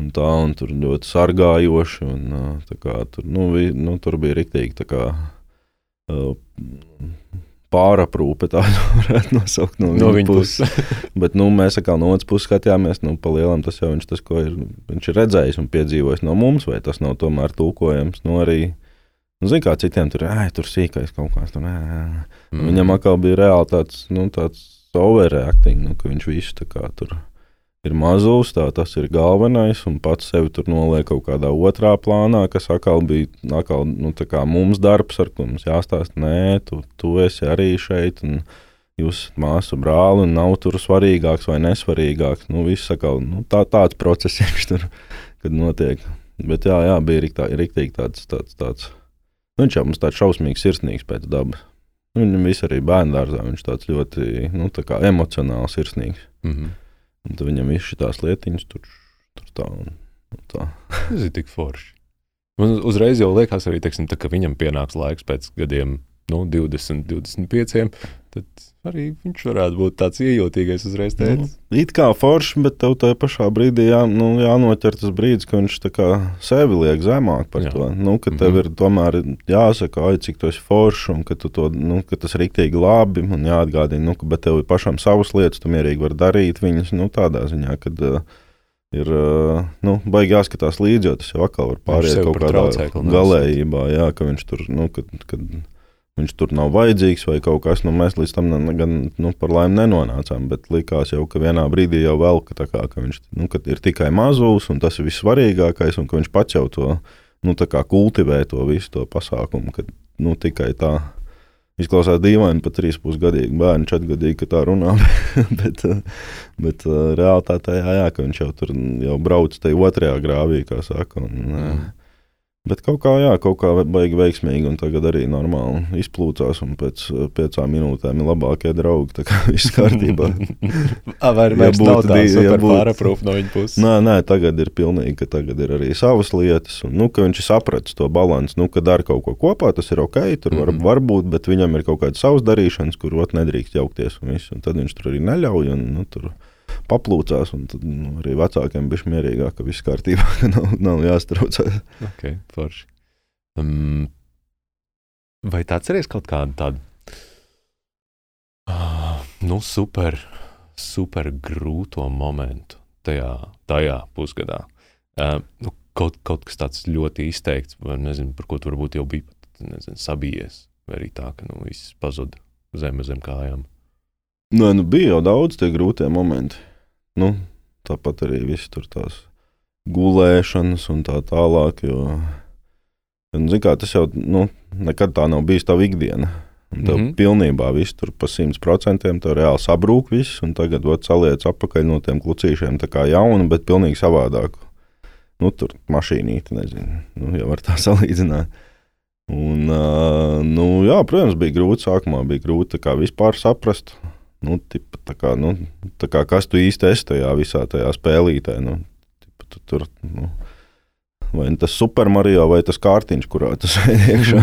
un tā, un tur ļoti sargājoši. Un, tā kā, tur, nu, vi, nu, tur bija rīktīgi tā kā. Pāraprūpe tādu varētu nosaukt no, No viņa viņa puses. Bet nu, mēs atkal no otras puses skatījāmies, nu, pa lielam tas jau viņš, tas, ir, viņš ir redzējis un piedzīvojis no mums, vai tas nav tomēr tulkojams. Nu, arī, nu, zin, kā citiem tur ir, tur sīkais kaut kāds. Tur. Mm. Viņam atkal bija reāli tāds, nu, tāds overreacting, nu, ka viņš visu tā kā tur ir mazs, tā tas ir galvenais, un pats sevi tur noliek kaut kādā otrā plānā, kas atkal bija atkal, nu, mums darbs, ar ko mums jāstāsta, nē, tu, tu esi arī šeit. Un, Jūs esat māsu brāli, un nav tur svarīgāks vai nesvarīgāks. Nu, atkal, nu, tā, tāds process tur kad notiek. Bet jā, jā bija riktā, riktīgi tāds, tāds, tāds. Nu, viņš jau mums tāds šausmīgs, sirsnīgs pēc dabas. Viņam viss arī bērnu dārzā. Viņš tāds ļoti nu, tā kā emocionāls, sirsnīgs. Mm -hmm. Un tad viņam viss šīs lietiņas tur, tur tā un, un tā. Tas ir tik forši. Man uzreiz jau liekas, arī, teiksim, tā, ka viņam pienāks laiks pēc gadiem, nu, 20, 25. Tad arī viņš varētu būt tāds iejūtīgais uzreiz Nu, teicis. it kā forši, bet tev tajā pašā brīdī jā, nu, jānoķer tas brīdis, kad viņš sevi liek zemāk par Jā. to. Nu, ka tev Mhm. ir tomēr jāsaka, ai, cik tu esi foršs, un ka, to, nu, ka tas ir rīktīgi labi, un jāatgādina, nu, ka tev ir pašam savas lietas, tu mierīgi vari darīt viņas, nu, tādā ziņā, kad uh, ir, uh, nu, baigi jāskatās līdzi, jo tas jau atkal var pāriet kaut kādā traucēkli galējībā, jā, ka viņš tur, nu, kad, kad viņš tur nav vajadzīgs vai kaut kas, nu, mēs līdz tam gan, nu, par laimi nenonācām, bet likās jau, ka vienā brīdī jau vēl, ka, tā kā, ka viņš nu, ka ir tikai mazūs, un tas ir vissvarīgākais, un ka viņš pats jau to, nu, tā kultivē to visu to pasākumu, ka, nu, tikai tā. Izklausās dīvaini, pat trīs pusgadīgi bērni, četrgadīgi, ka tā runā. bet bet uh, realitātē, jā, jā, ka viņš jau tur jau brauc tajā otrajā grāvī, kā saka. Un, mm. Bet kaut kā, jā, kaut kā baigi veiksmīgi, un tagad arī normāli izplūcās, un pēc uh, piecām minūtēm ir labākie draugi. Tā kā viss kārtībā. Vai nav būtu tā divi, ja pāraprūp no viņa puses? Nē, nē, tagad ir pilnīgi, ka tagad ir arī savas lietas, un nu, ka viņš ir sapratis to balanci. Nu, kad dara kaut ko kopā, tas ir ok, tur var, Mhm. var būt, bet viņam ir kaut kādas savas darīšanas, kur ot nedrīkst jaukties. Un viss, un tad viņš tur arī neļauj. Un, nu, tur, Paplūcās, un tad nu, arī vecākiem bija mierīgāk, ka viss kārtībā, ka nav, nav jāstraucās. Ok, forši. Um, vai tu atceries kaut kādu tādu ah, nu, super, super grūto momentu tajā, tajā pusgadā? Uh, nu, kaut, kaut kas tāds ļoti izteikts, vai nezinu, par ko tu varbūt jau biji nezinu, sabijies, vai arī tā, ka nu, viss pazuda zem zem kājām. Nē, nu, bija jau daudz tie grūtie momenti. Nu, tāpat arī viss tur tās gulēšanas un tā tālāk. Jo, nu, zin kā, tas jau nu, nekad tā nav bijis tava ikdiena. Un tev mm. -hmm. pilnībā viss tur pa simt procentiem tev reāli sabrūk viss, un tagad ot, saliec atpakaļ no tiem klucīšiem tā kā jaunu, bet pilnīgi savādāku. Nu, tur mašīnīte, nezinu, nu, jau var tā salīdzināt. Un, uh, nu, jā, protams, bija grūti sākumā, bija grūti tā vispār saprast, nu, tipa, tā kā, nu, tā kā, kas tu īsti esi tajā visā tajā spēlītē. Nu, tipa, tu, tur, nu, vai nu tas Super Mario vai tas kārtiņš, kurā tu sēdi iekšā.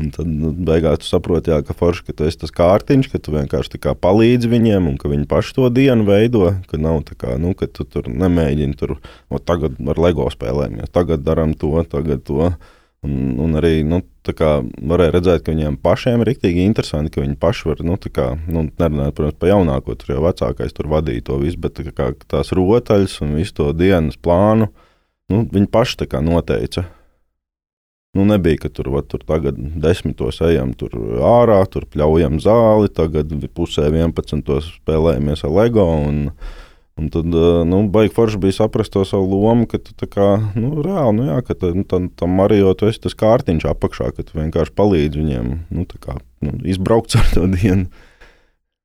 Un tad nu, beigās tu saproti, jā, ka forši, ka tu esi tas kārtiņš, ka tu vienkārši palīdzi viņiem un ka viņi paši to dienu veido. Ka nav tā kā, nu, ka tu tur nemēģini tur, o, tagad ar LEGO spēlējamies, tagad darām to, tagad to. Un, un arī nu, varēja redzēt, ka viņiem pašiem ir rīktīgi interesanti, ka viņi paši var, nu, kā, nu, nerunājot, protams, par jaunāko, tur jau vecākais tur vadīja to visu, bet tā kā, tās rotaļas un visu to dienas plānu, nu, viņi paši noteica. Nu, nebija, ka tur, va, tur tagad desmitos ejam tur ārā, tur pļaujam zāli, tagad pusē 11. spēlējamies ar LEGO. Un, Un tad, nu, baigi forši bija saprast to savu lomu, ka tu tā kā, nu, reāli, nu, jā, ka tā, nu, tam, tam Mario tu esi tas kārtiņš apakšā, ka tu vienkārši palīdzi viņiem, nu, tā kā, nu, izbraukt ar to dienu.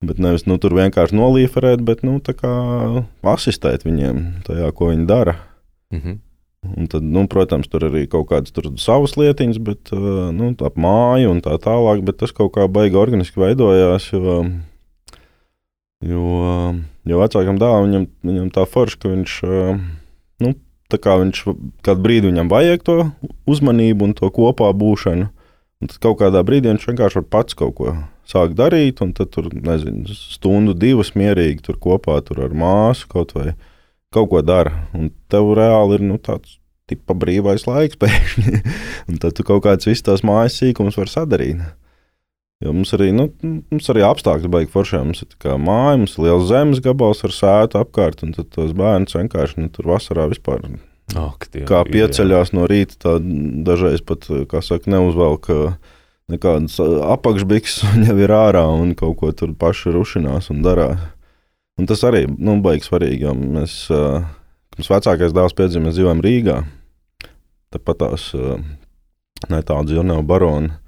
Bet nevis, nu, tur vienkārši nolīferēt, bet, nu, tā kā asistēt viņiem tajā, ko viņi dara. Mhm. Un tad, nu, protams, tur arī kaut kādas savas lietiņas, bet nu, tā māja un tā tālāk, bet tas kaut kā baigi organiski veidojās. Jo, jo, jo vecākam dēlam viņam, viņam tā forša, ka viņš, uh, nu, tā kā viņš kādu brīdi viņam vajag to uzmanību un to kopā būšanu. Un tad kaut kādā brīdī viņš vienkārši var pats kaut ko sākt darīt, un tad tur, nezinu, stundu, divas mierīgi tur kopā tur ar māsu kaut vai kaut ko dara. Un tev reāli ir nu, tāds tipa brīvais laiks pēkšņi. un tad tu kaut kādas visas tās mājas sīkumus var sadarīt. Jo mums arī, nu, mums arī apstākļi beigas foršā. Mums ir māja, mums ir liels zemes gabals ar sētu apkārt, un tos bērnus vienkārši nu, tur vasarā vispār. Oh, tie, kā pieceļās jā. no rīta, tā dažreiz pat, kā saka, neuzvelk nekādas apakšbiks, un jau ir ārā un kaut ko tur paši rušinās un darās. Un tas arī nu, baigs svarīgi, jo mēs, uh, mums vecākais dēls piedzima, mēs dzīvojam Rīgā. Tāpat tās uh, netālu dzīvojam barona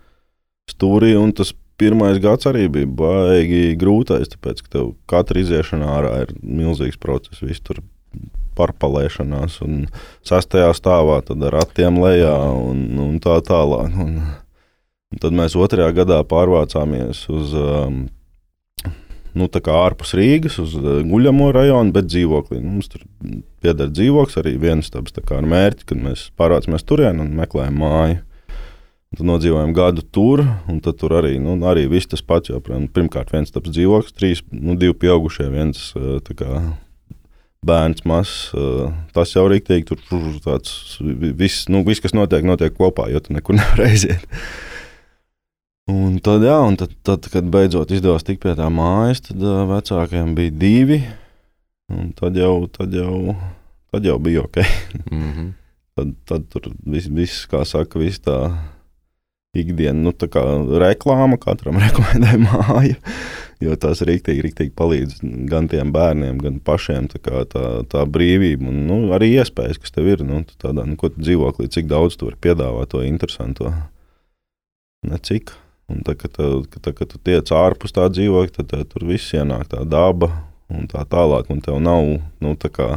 stūrī, tas pirmais gads arī bija baigi grūtais, tāpēc, ka tev katra iziešana ārā ir milzīgs process, viss tur parpalēšanās, un sastajā stāvā tad ar ratiem lejā un, un tā tālāk. Un, un tad mēs otrajā gadā pārvācāmies uz um, nu, ārpus Rīgas, uz eh, guļamo rajonu, bet dzīvoklī. Nu, mums tur pieder dzīvoklis, arī viens tāds ar mērķi, kad mēs pārvācamies turien un meklējam māju. Tad nodzīvojam gadu tur, un tur arī, nu, arī viss tas pats. Jo, pirmkārt, viens tāds dzīvoklis, trīs, nu, divi pieaugušie, viens kā, bērns mazs. Tas jau ir rīktīgi, tur tāds viss, nu, viss, kas notiek, notiek kopā, jo tu nekur nevar aiziet. Un tad, jā, un tad, tad, kad beidzot izdevās tikt pie tā mājas, tad vecākiem bija divi. Tad jau, tad, jau, tad jau bija ok. mm -hmm. tad, tad tur viss, vis, kā saka, viss tā ikdiena, nu, tā kā reklāma, katram rekomendē māju. Jo tās rīktīgi, rīktīgi palīdz gan tiem bērniem, gan pašiem. Tā, kā, tā, tā brīvība un nu, arī iespējas, kas tev ir. Nu, tādā, nu, ko tu dzīvoklī, cik daudz tu vari piedāvāt to interesantu. Necik. Un tā, kad, tā, tā, kad tu tiec ārpus tā dzīvokļa, tad tā, tur viss ienāk tā daba un tā tālāk. Un tev nav nu, tā kā,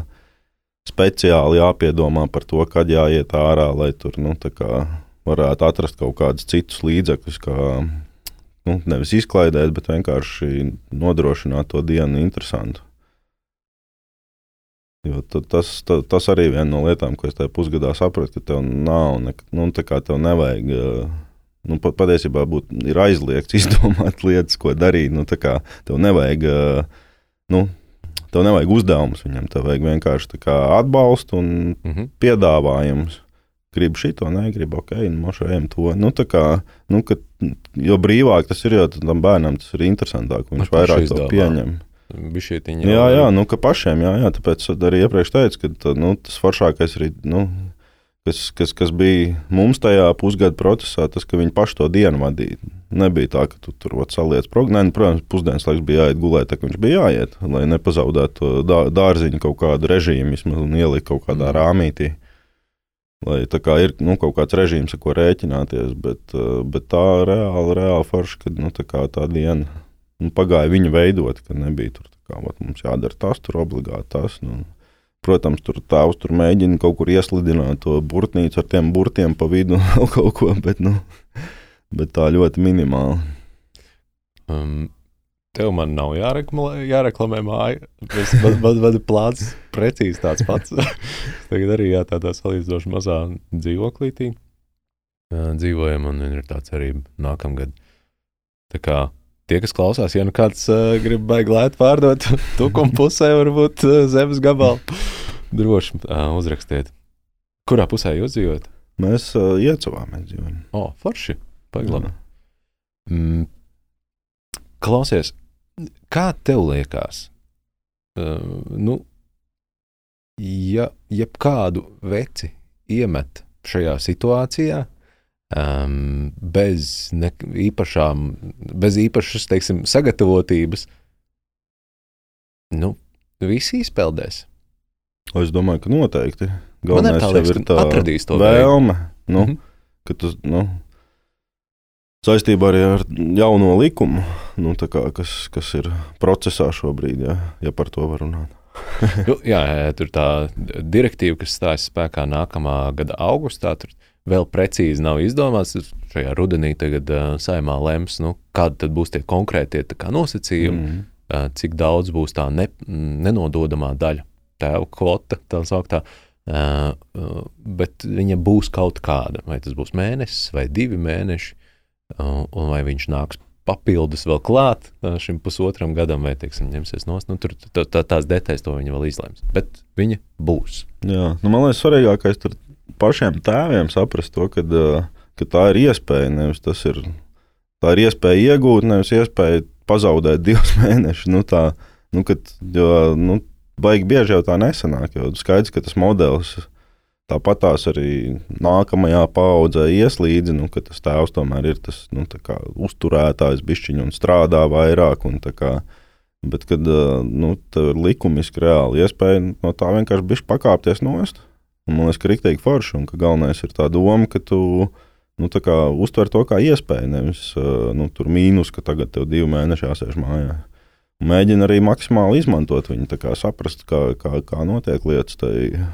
speciāli jāpiedomā par to, kad jāiet ārā, lai tur nu, kā, varētu atrast kaut kādus citus līdzekļus, kā nu, nevis izklaidēt, bet vienkārši nodrošināt to dienu interesantu. Jo tas, tas, tas arī ir viena no lietām, ko es tajā pusgadā sapratu, ka tev nav, ne, nu, tā kā tev nevajag. Nu, pat, patiesībā būt, ir aizliegts izdomāt lietas, ko darīt. Nu, tev nevajag, nu, tev nevajag uzdevumus viņam, tev vajag vienkārši atbalstu un mm -hmm. piedāvājumus. Gribu šito, negribu, ok, nu, ejam to. Nu, kā, nu, ka, jo brīvāk tas ir, jo tam bērnam tas ir interesantāk, viņš vairāk to pieņem. Bišķietiņa, jā, jā, nu, ka pašiem, jā, jā, tāpēc arī iepriekš teicu, ka tā, nu, tas foršākais arī, nu, kas, kas, kas bija mums tajā pusgada procesā, tas, ka viņi paši to dienu vadīja. Nebija tā, ka tu tur saliec programmu. Nu, protams, pusdienas laiks bija jāiet gulēt, tā kā viņš bija jāiet, lai nepazaudētu dā, dārziņu kaut kādu režīmu vismaz un ielikt kaut kādā mm. rāmītī. Lai tā kā ir nu, kaut kāds režīms, ar ko rēķināties, bet, eh, bet tā reāli, reāli forši, ka nu, tā, tā diena nu, pagāja viņa veidot, ka nebija tur kā mums jādara tas, tur obligāti tas. Nu, Protams, tur tēvs tur mēģina kaut kur ieslidināt to burtnīcu ar tiem burtiem pa vidu kaut ko, bet, nu, bet tā ļoti minimāli. Um, tev man nav jāreklamē, jāreklamē māja. Es, man, man, man plāns precīzi tāds pats. Tagad arī jā, tādā salīdzinoši mazā dzīvoklītī dzīvojam, un ir tāds arī nākamgad. Tā kā tie, kas klausās, ja nu kāds uh, grib baigi lēt pārdot tukuma pusē, varbūt uh, zemes gabalu, droši uh, uzrakstiet. Kurā pusē jūs dzīvojat? Mēs uh, iecavā mēs dzīvojam. O, oh, forši, paglabi. Mm, klausies, kā tev liekas? Uh, nu, ja jebkādu veci iemet šajā situācijā, um, bez ne, īpašām, bez īpašas, teiksim, sagatavotības, nu, visi izpeldēs. Es domāju, ka noteikti. Ir Galvenais ir ka tā atradīs to vēlme. Nu, Mhm. ka tas, nu, saistībā arī ar jauno likumu, nu, kā, kas, kas ir procesā šobrīd, ja, ja par to var runāt. Nu, jā, tur tā direktīva, kas stājas spēkā nākamā gada augustā, tur vēl precīzi nav izdomāts. Šajā rudenī tagad uh, saimā lems, nu, kādi tad būs tie konkrētie kā, nosacījumi, Mm. uh, cik daudz būs tā ne, nenododamā daļa, tēva kvota, tā sauktā. Uh, uh, bet viņa būs kaut kāda. Vai tas būs mēnesis vai divi mēneši, un vai viņš nāks papildus vēl klāt šim pusotram gadam, vai teiksim, ņemsies nost. Nu, tur tā, tā, tās detaļas to viņa vēl izlems. Bet viņa būs. Jā, nu, man liekas, svarīgākais ir pašiem tēviem saprast to, ka, ka tā ir iespēja. Nevis tas ir, tā ir iespēja iegūt, nevis iespēja pazaudēt divus mēnešus. Nu, tā, nu, kad, jo, nu, baigi bieži jau tā nesanāk. Jo skaidrs, ka tas modelis tāpat tās arī nākamajā paudzē ies līdzi, nu, ka tas tēvs tomēr ir tas nu, kā uzturētājs, bišķiņš un strādā vairāk. Un, kā, bet, kad nu, ir likumiski reāli iespēja no tā vienkārši bišķi pakāpties nost. Un man liekas, ka rīktīgi forši, un ka galvenais ir tā doma, ka tu nu, kā, uztver to kā iespēju, nevis nu, tur mīnus, ka tagad tev divi mēneši jāsēž mājā. Un mēģina arī maksimāli izmantot viņu, kā saprast, kā, kā, kā notiek lietas tajā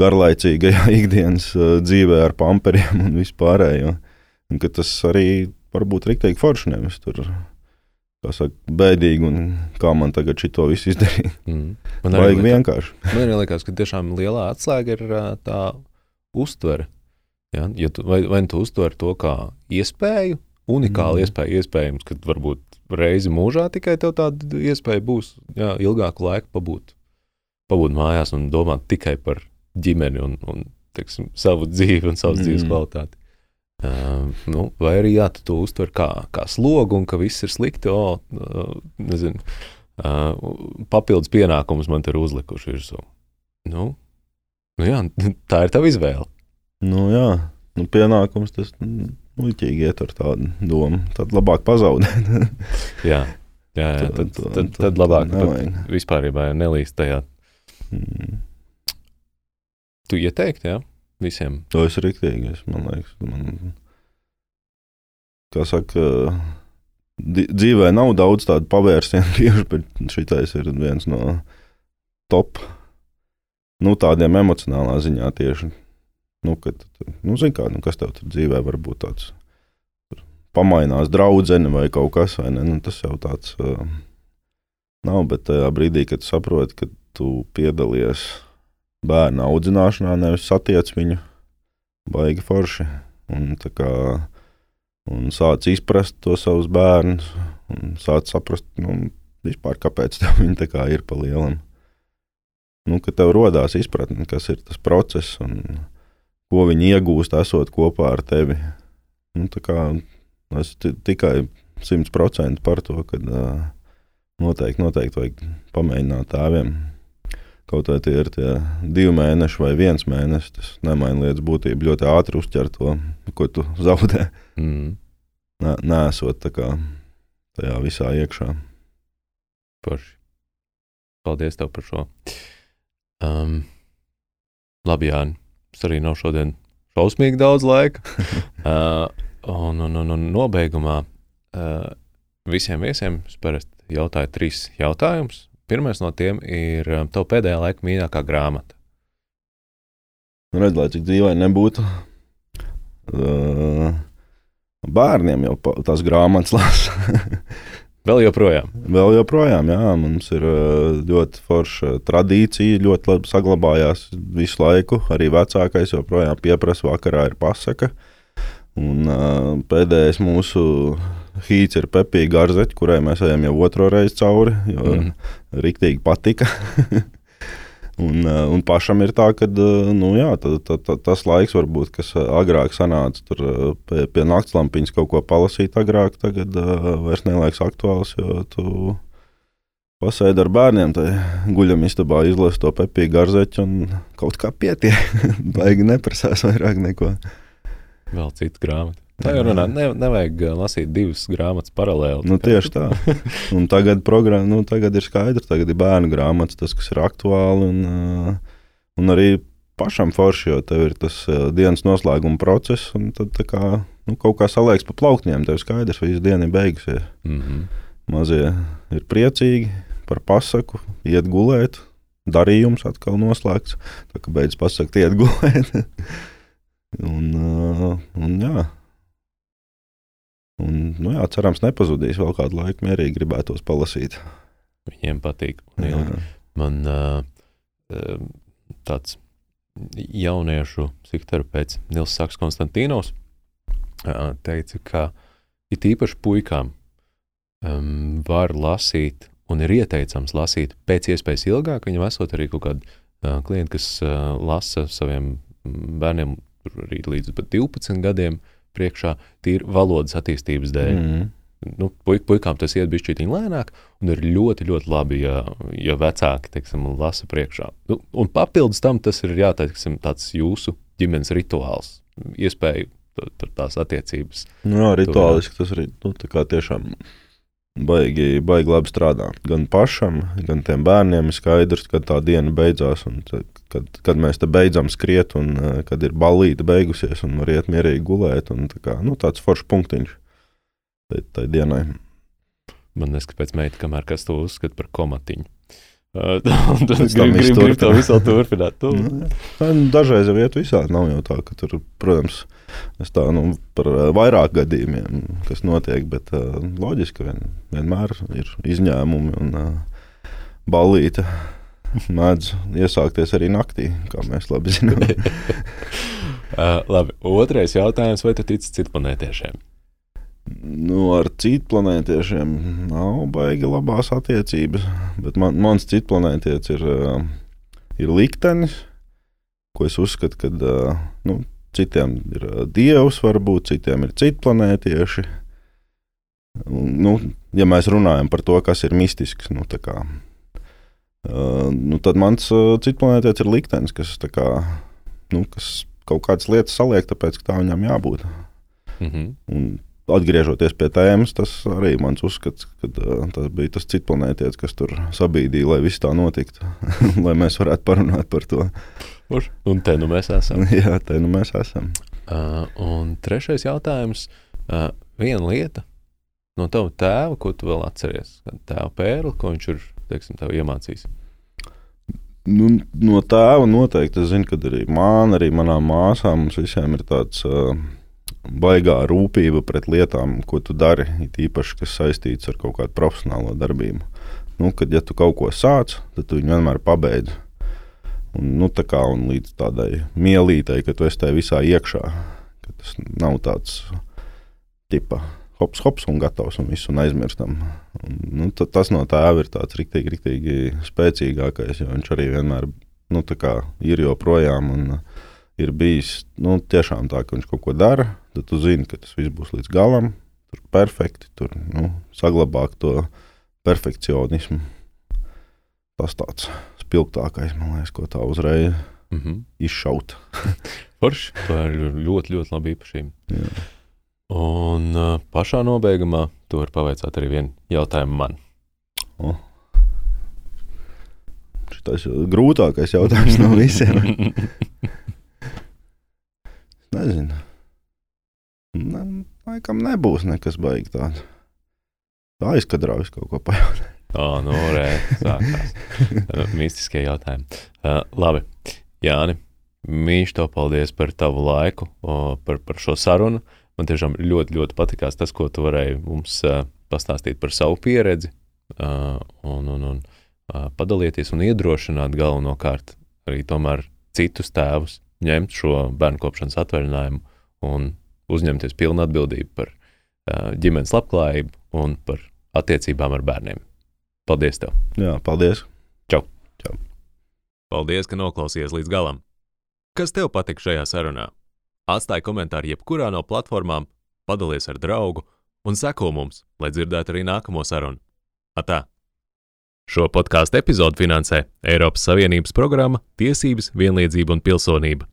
garlaicīgajā ikdienas uh, dzīvē ar pamperiem un vispārējo. Un tas arī var būt rīktīgi forši, nevis tur. kā Saka, bēdīgi, un kā man tagad šito visu izdarīt. Mm. Man Vajag liekas- vienkārši. Man arī liekas, ka tiešām lielā atslēga ir ā, tā uztvere. Ja? Ja tu, vai, vai nu tu uztver to kā iespēju, unikālu Mm. iespēju, iespējams, ka varbūt reizi mūžā tikai tev tāda iespēja būs jā, ilgāku laiku pabūt, pabūt mājās un domāt tikai par ģimeni un, un teiksim, savu dzīvi un savas mm. dzīves kvalitāti. Uh, nu, vai arī jā, tu to uztver kā, kā slogu, un ka viss ir slikti. O, uh, nezinu, uh, papildus pienākumus man te ir uzlikuši virsū. Nu, nu jā, tā ir tava izvēle. Nu, jā, nu, pienākums tas mm, muļķīgi iet ar tādu domu. Tad labāk pazaudēt. Jā, jā, jā tad, tad, tad, tad labāk pat vispār nelīst tajā. Mm. Tu ieteikti, jā, visiem. To rīktīgi, es, man liekas, man, kā saka, dzīvē nav daudz tādu pavērsienu tieši, bet šitais ir viens no top, nu, tādiem emocionālā ziņā tieši. Nu, kad, nu, zin kā, nu, kas tev tur dzīvē var būt tāds, pamainās draudzene vai kaut kas, ne, nu, tas jau tāds uh, nav, bet tajā brīdī, kad saproti, ka tu piedalies bērnu audzināšanā, nevis satiec viņu, baigi forši. Un, kā, un sāc izprast to savus bērnus, un sāc saprast, nu, vispār, kāpēc viņi tā ir pa lielam. Nu, ka tev rodās izpratne, kas ir tas process un ko viņi iegūst, esot kopā ar tevi. Nu, kā es ti- tikai simt procenti par to, ka uh, noteikti, noteikti vajag pamēģināt tēviem Kaut vai tie ir tie divi mēneši vai viens mēnesis, tas nemaina lietas būtību. Ļoti ātri uztver to, ko tu zaudē. Mm. Nē, nesot tajā visā iekšā. Forši. Paldies tev par šo. Um, labi, Jāni. Tas arī nav šodien šausmīgi daudz laika. uh, un, un, un, un nobeigumā uh, visiem viesiem es parasti jautāju trīs jautājumus. Pirmais no tiem ir um, tava pēdējā laika mīļākā grāmata. Nu, Redz, lai cik dzīvaini nebūtu. Uh, bērniem jau tās grāmatas lasa. Vēl joprojām. Vēl joprojām, jā, mums ir uh, ļoti forša tradīcija, ļoti labi saglabājās visu laiku. Arī vecākais joprojām pieprasa, vakarā ir pasaka. Un, uh, pēdējais mūsu hīts ir Pepija Garzeķa, kurai mēs ejam jau otro reizi cauri, jo mm. riktīgi patika. un, uh, un pašam ir tā, ka uh, nu, jā, tā, tā, tā, tas laiks, varbūt, kas uh, agrāk sanāca tur, pie, pie naktslampiņas kaut ko palasīt, agrāk tagad vairs neliekas aktuāls, jo tu pasēdi ar bērniem, tai guļamistabā izlasi to Pepija Garzeķu un kaut kā pietiek. Baigi neprasās vairāk neko. Vēl cita grāmata. Tā jau runā, ne, nevajag uh, lasīt divas grāmatas paralēli. Nu, tieši tā. Un tagad, programma, nu, tagad ir skaidrs, tagad ir bērnu grāmatas, tas, kas ir aktuāli. Un, uh, un arī pašam forši, jo tev ir tas uh, dienas noslēguma process, un tad kā, nu, kaut kā saliekas pa plauktiem. Tev skaidrs, ka viss diena ir beigusies. Mm -hmm. Mazie ir priecīgi par pasaku, iet gulēt. Darījums atkal noslēgts. Tā kā beidzas pasakot, iet gulēt. un, un jā, Un, nu jā, cerams, nepazudīs vēl kādu laiku. Mierīgi gribētos palasīt. Viņiem patīk. Man uh, tāds jauniešu psihoterapeits Nils Saks Konstantīnos uh, teica, ka it īpaši puikām um, var lasīt un ir ieteicams lasīt pēc iespējas ilgāk. Viņam esot arī kaut kādi uh, klienti, kas uh, lasa saviem bērniem arī līdz 12 gadiem. Uh, priekšā tīri valodas attīstības dēļ. Mm. Nu, puik, puikām tas iet bišķīt lēnāk, un ir ļoti, ļoti labi, ja, ja vecāki, teiksim, lasa priekšā. Nu, un papildus tam tas ir, jā, teiksim, tāds jūsu ģimenes rituāls, iespēja tur tās attiecības. Nu, jā, rituāliski tas arī, nu, tā kā tiešām baigi, baigi labi strādā. Gan pašam, gan tiem bērniem ir skaidrs, kad tā diena beidzās, kad, kad mēs te beidzam skriet, un eh, kad ir balīta beigusies, un var iet mierīgi gulēt. Un, tā kā, nu, tāds foršs punktiņš tai dienai. Man liekas, ka pēc meita, kamēr kas to uzskata par komatiņu. Tad es gribu grib, grib to visu turpināt. Tu. Nu, nu, dažreiz jau iet visādi. Nav jau tā, ka tur, protams, es tā nu, par vairāk gadījumiem, kas notiek, bet uh, loģiski vien, vienmēr ir izņēmumi un uh, balīti. Mēdz iesākties arī naktī, kā mēs labi zinām. uh, labi, otrais jautājums, vai tu tici citplanētiešiem? Nu, ar citu planētiešiem nav baigi labās attiecības, bet man, mans citu planētietis ir, uh, ir liktenis, ko es uzskatu, ka uh, nu, citiem ir uh, dievs, varbūt citiem ir citu planētieši. Nu, ja mēs runājam par to, kas ir mistisks, nu, kā, nu, tad mans citu planētietis ir liktenis, kas, kā, nu, kas kaut kādas lietas saliek, tāpēc ka tā viņam jābūt. Mm -hmm. Un atgriežoties pie tēmas, tas arī mans uzskats, ka tas bija tas cits planētietis, kas tur sabīdīja, lai viss tā notiktu, lai mēs varētu parunāt par to. Un te nu mēs esam. Jā, te nu mēs esam. Uh, un trešais jautājums. Uh, viena lieta no tava tēva, ko tu vēl atceries? Tēva pērli, ko viņš ir teiksim, iemācījis. Nu, no tēva noteikti es zinu, ka arī man, arī manām māsām, mums visiem ir tāds uh, baigā rūpība pret lietām, ko tu dari, it īpaši, kas saistīts ar kaut kādu profesionālo darbību. Nu, kad ja tu kaut ko sāc, tad tu viņu vienmēr pabeidz. Un, nu, tā kā līdz tādai mielītei, ka tu esi tajā visā iekšā, ka tas nav tāds tipa hops, hops un gatavs un visu un aizmirstam. Un, nu, tas no tēva ir tāds riktīgi, riktīgi spēcīgākais, jo viņš arī vienmēr nu, ir joprojām. Un, ir bijis nu, tiešām tā, ka viņš kaut ko dara, tad tu zini, ka tas viss būs līdz galam, tur perfekti, tur nu, saglabāt to perfekcionismu. Tas tāds spilgtākais, man liekas, ko tā uzreiz mm -hmm. izšaut. Forši, tā ir ļoti, ļoti laba īpašība. Jā. Un uh, pašā nobeigumā tu vari pavaicāt arī vienu jautājumu man. Oh. Tas ir grūtākais jautājums no visiem. Nezinu. Ne, laikam nebūs nekas baigs tāds. Tā aizkadrāvis kaut ko pajautāt. Tā, nu, re, sākās. Mistiskie jautājumi. Uh, labi, Jāni, mīļš to paldies par tavu laiku, o, par, par šo sarunu. Man tiešām ļoti, ļoti patikās tas, ko tu varēji mums uh, pastāstīt par savu pieredzi uh, un, un, un uh, padalīties un iedrošināt galvenokārt arī tomēr citus tēvus ņemt šo bērnu kopšanas atvaļinājumu un uzņemties pilnu atbildību par uh, ģimenes labklājību un par attiecībām ar bērniem. Paldies! Tev. Jā, paldies! Čau! Čau. Paldies, ka noklausījies līdz galam! Kas tev patika šajā sarunā? Atstāj komentāru jebkurā no platformām, padalies ar draugu un seko mums, lai dzirdētu arī nākamo sarunu. Atā! Šo podkāstu epizodu finansē Eiropas Savienības programma Tiesības, vienlīdzība un pilsonība.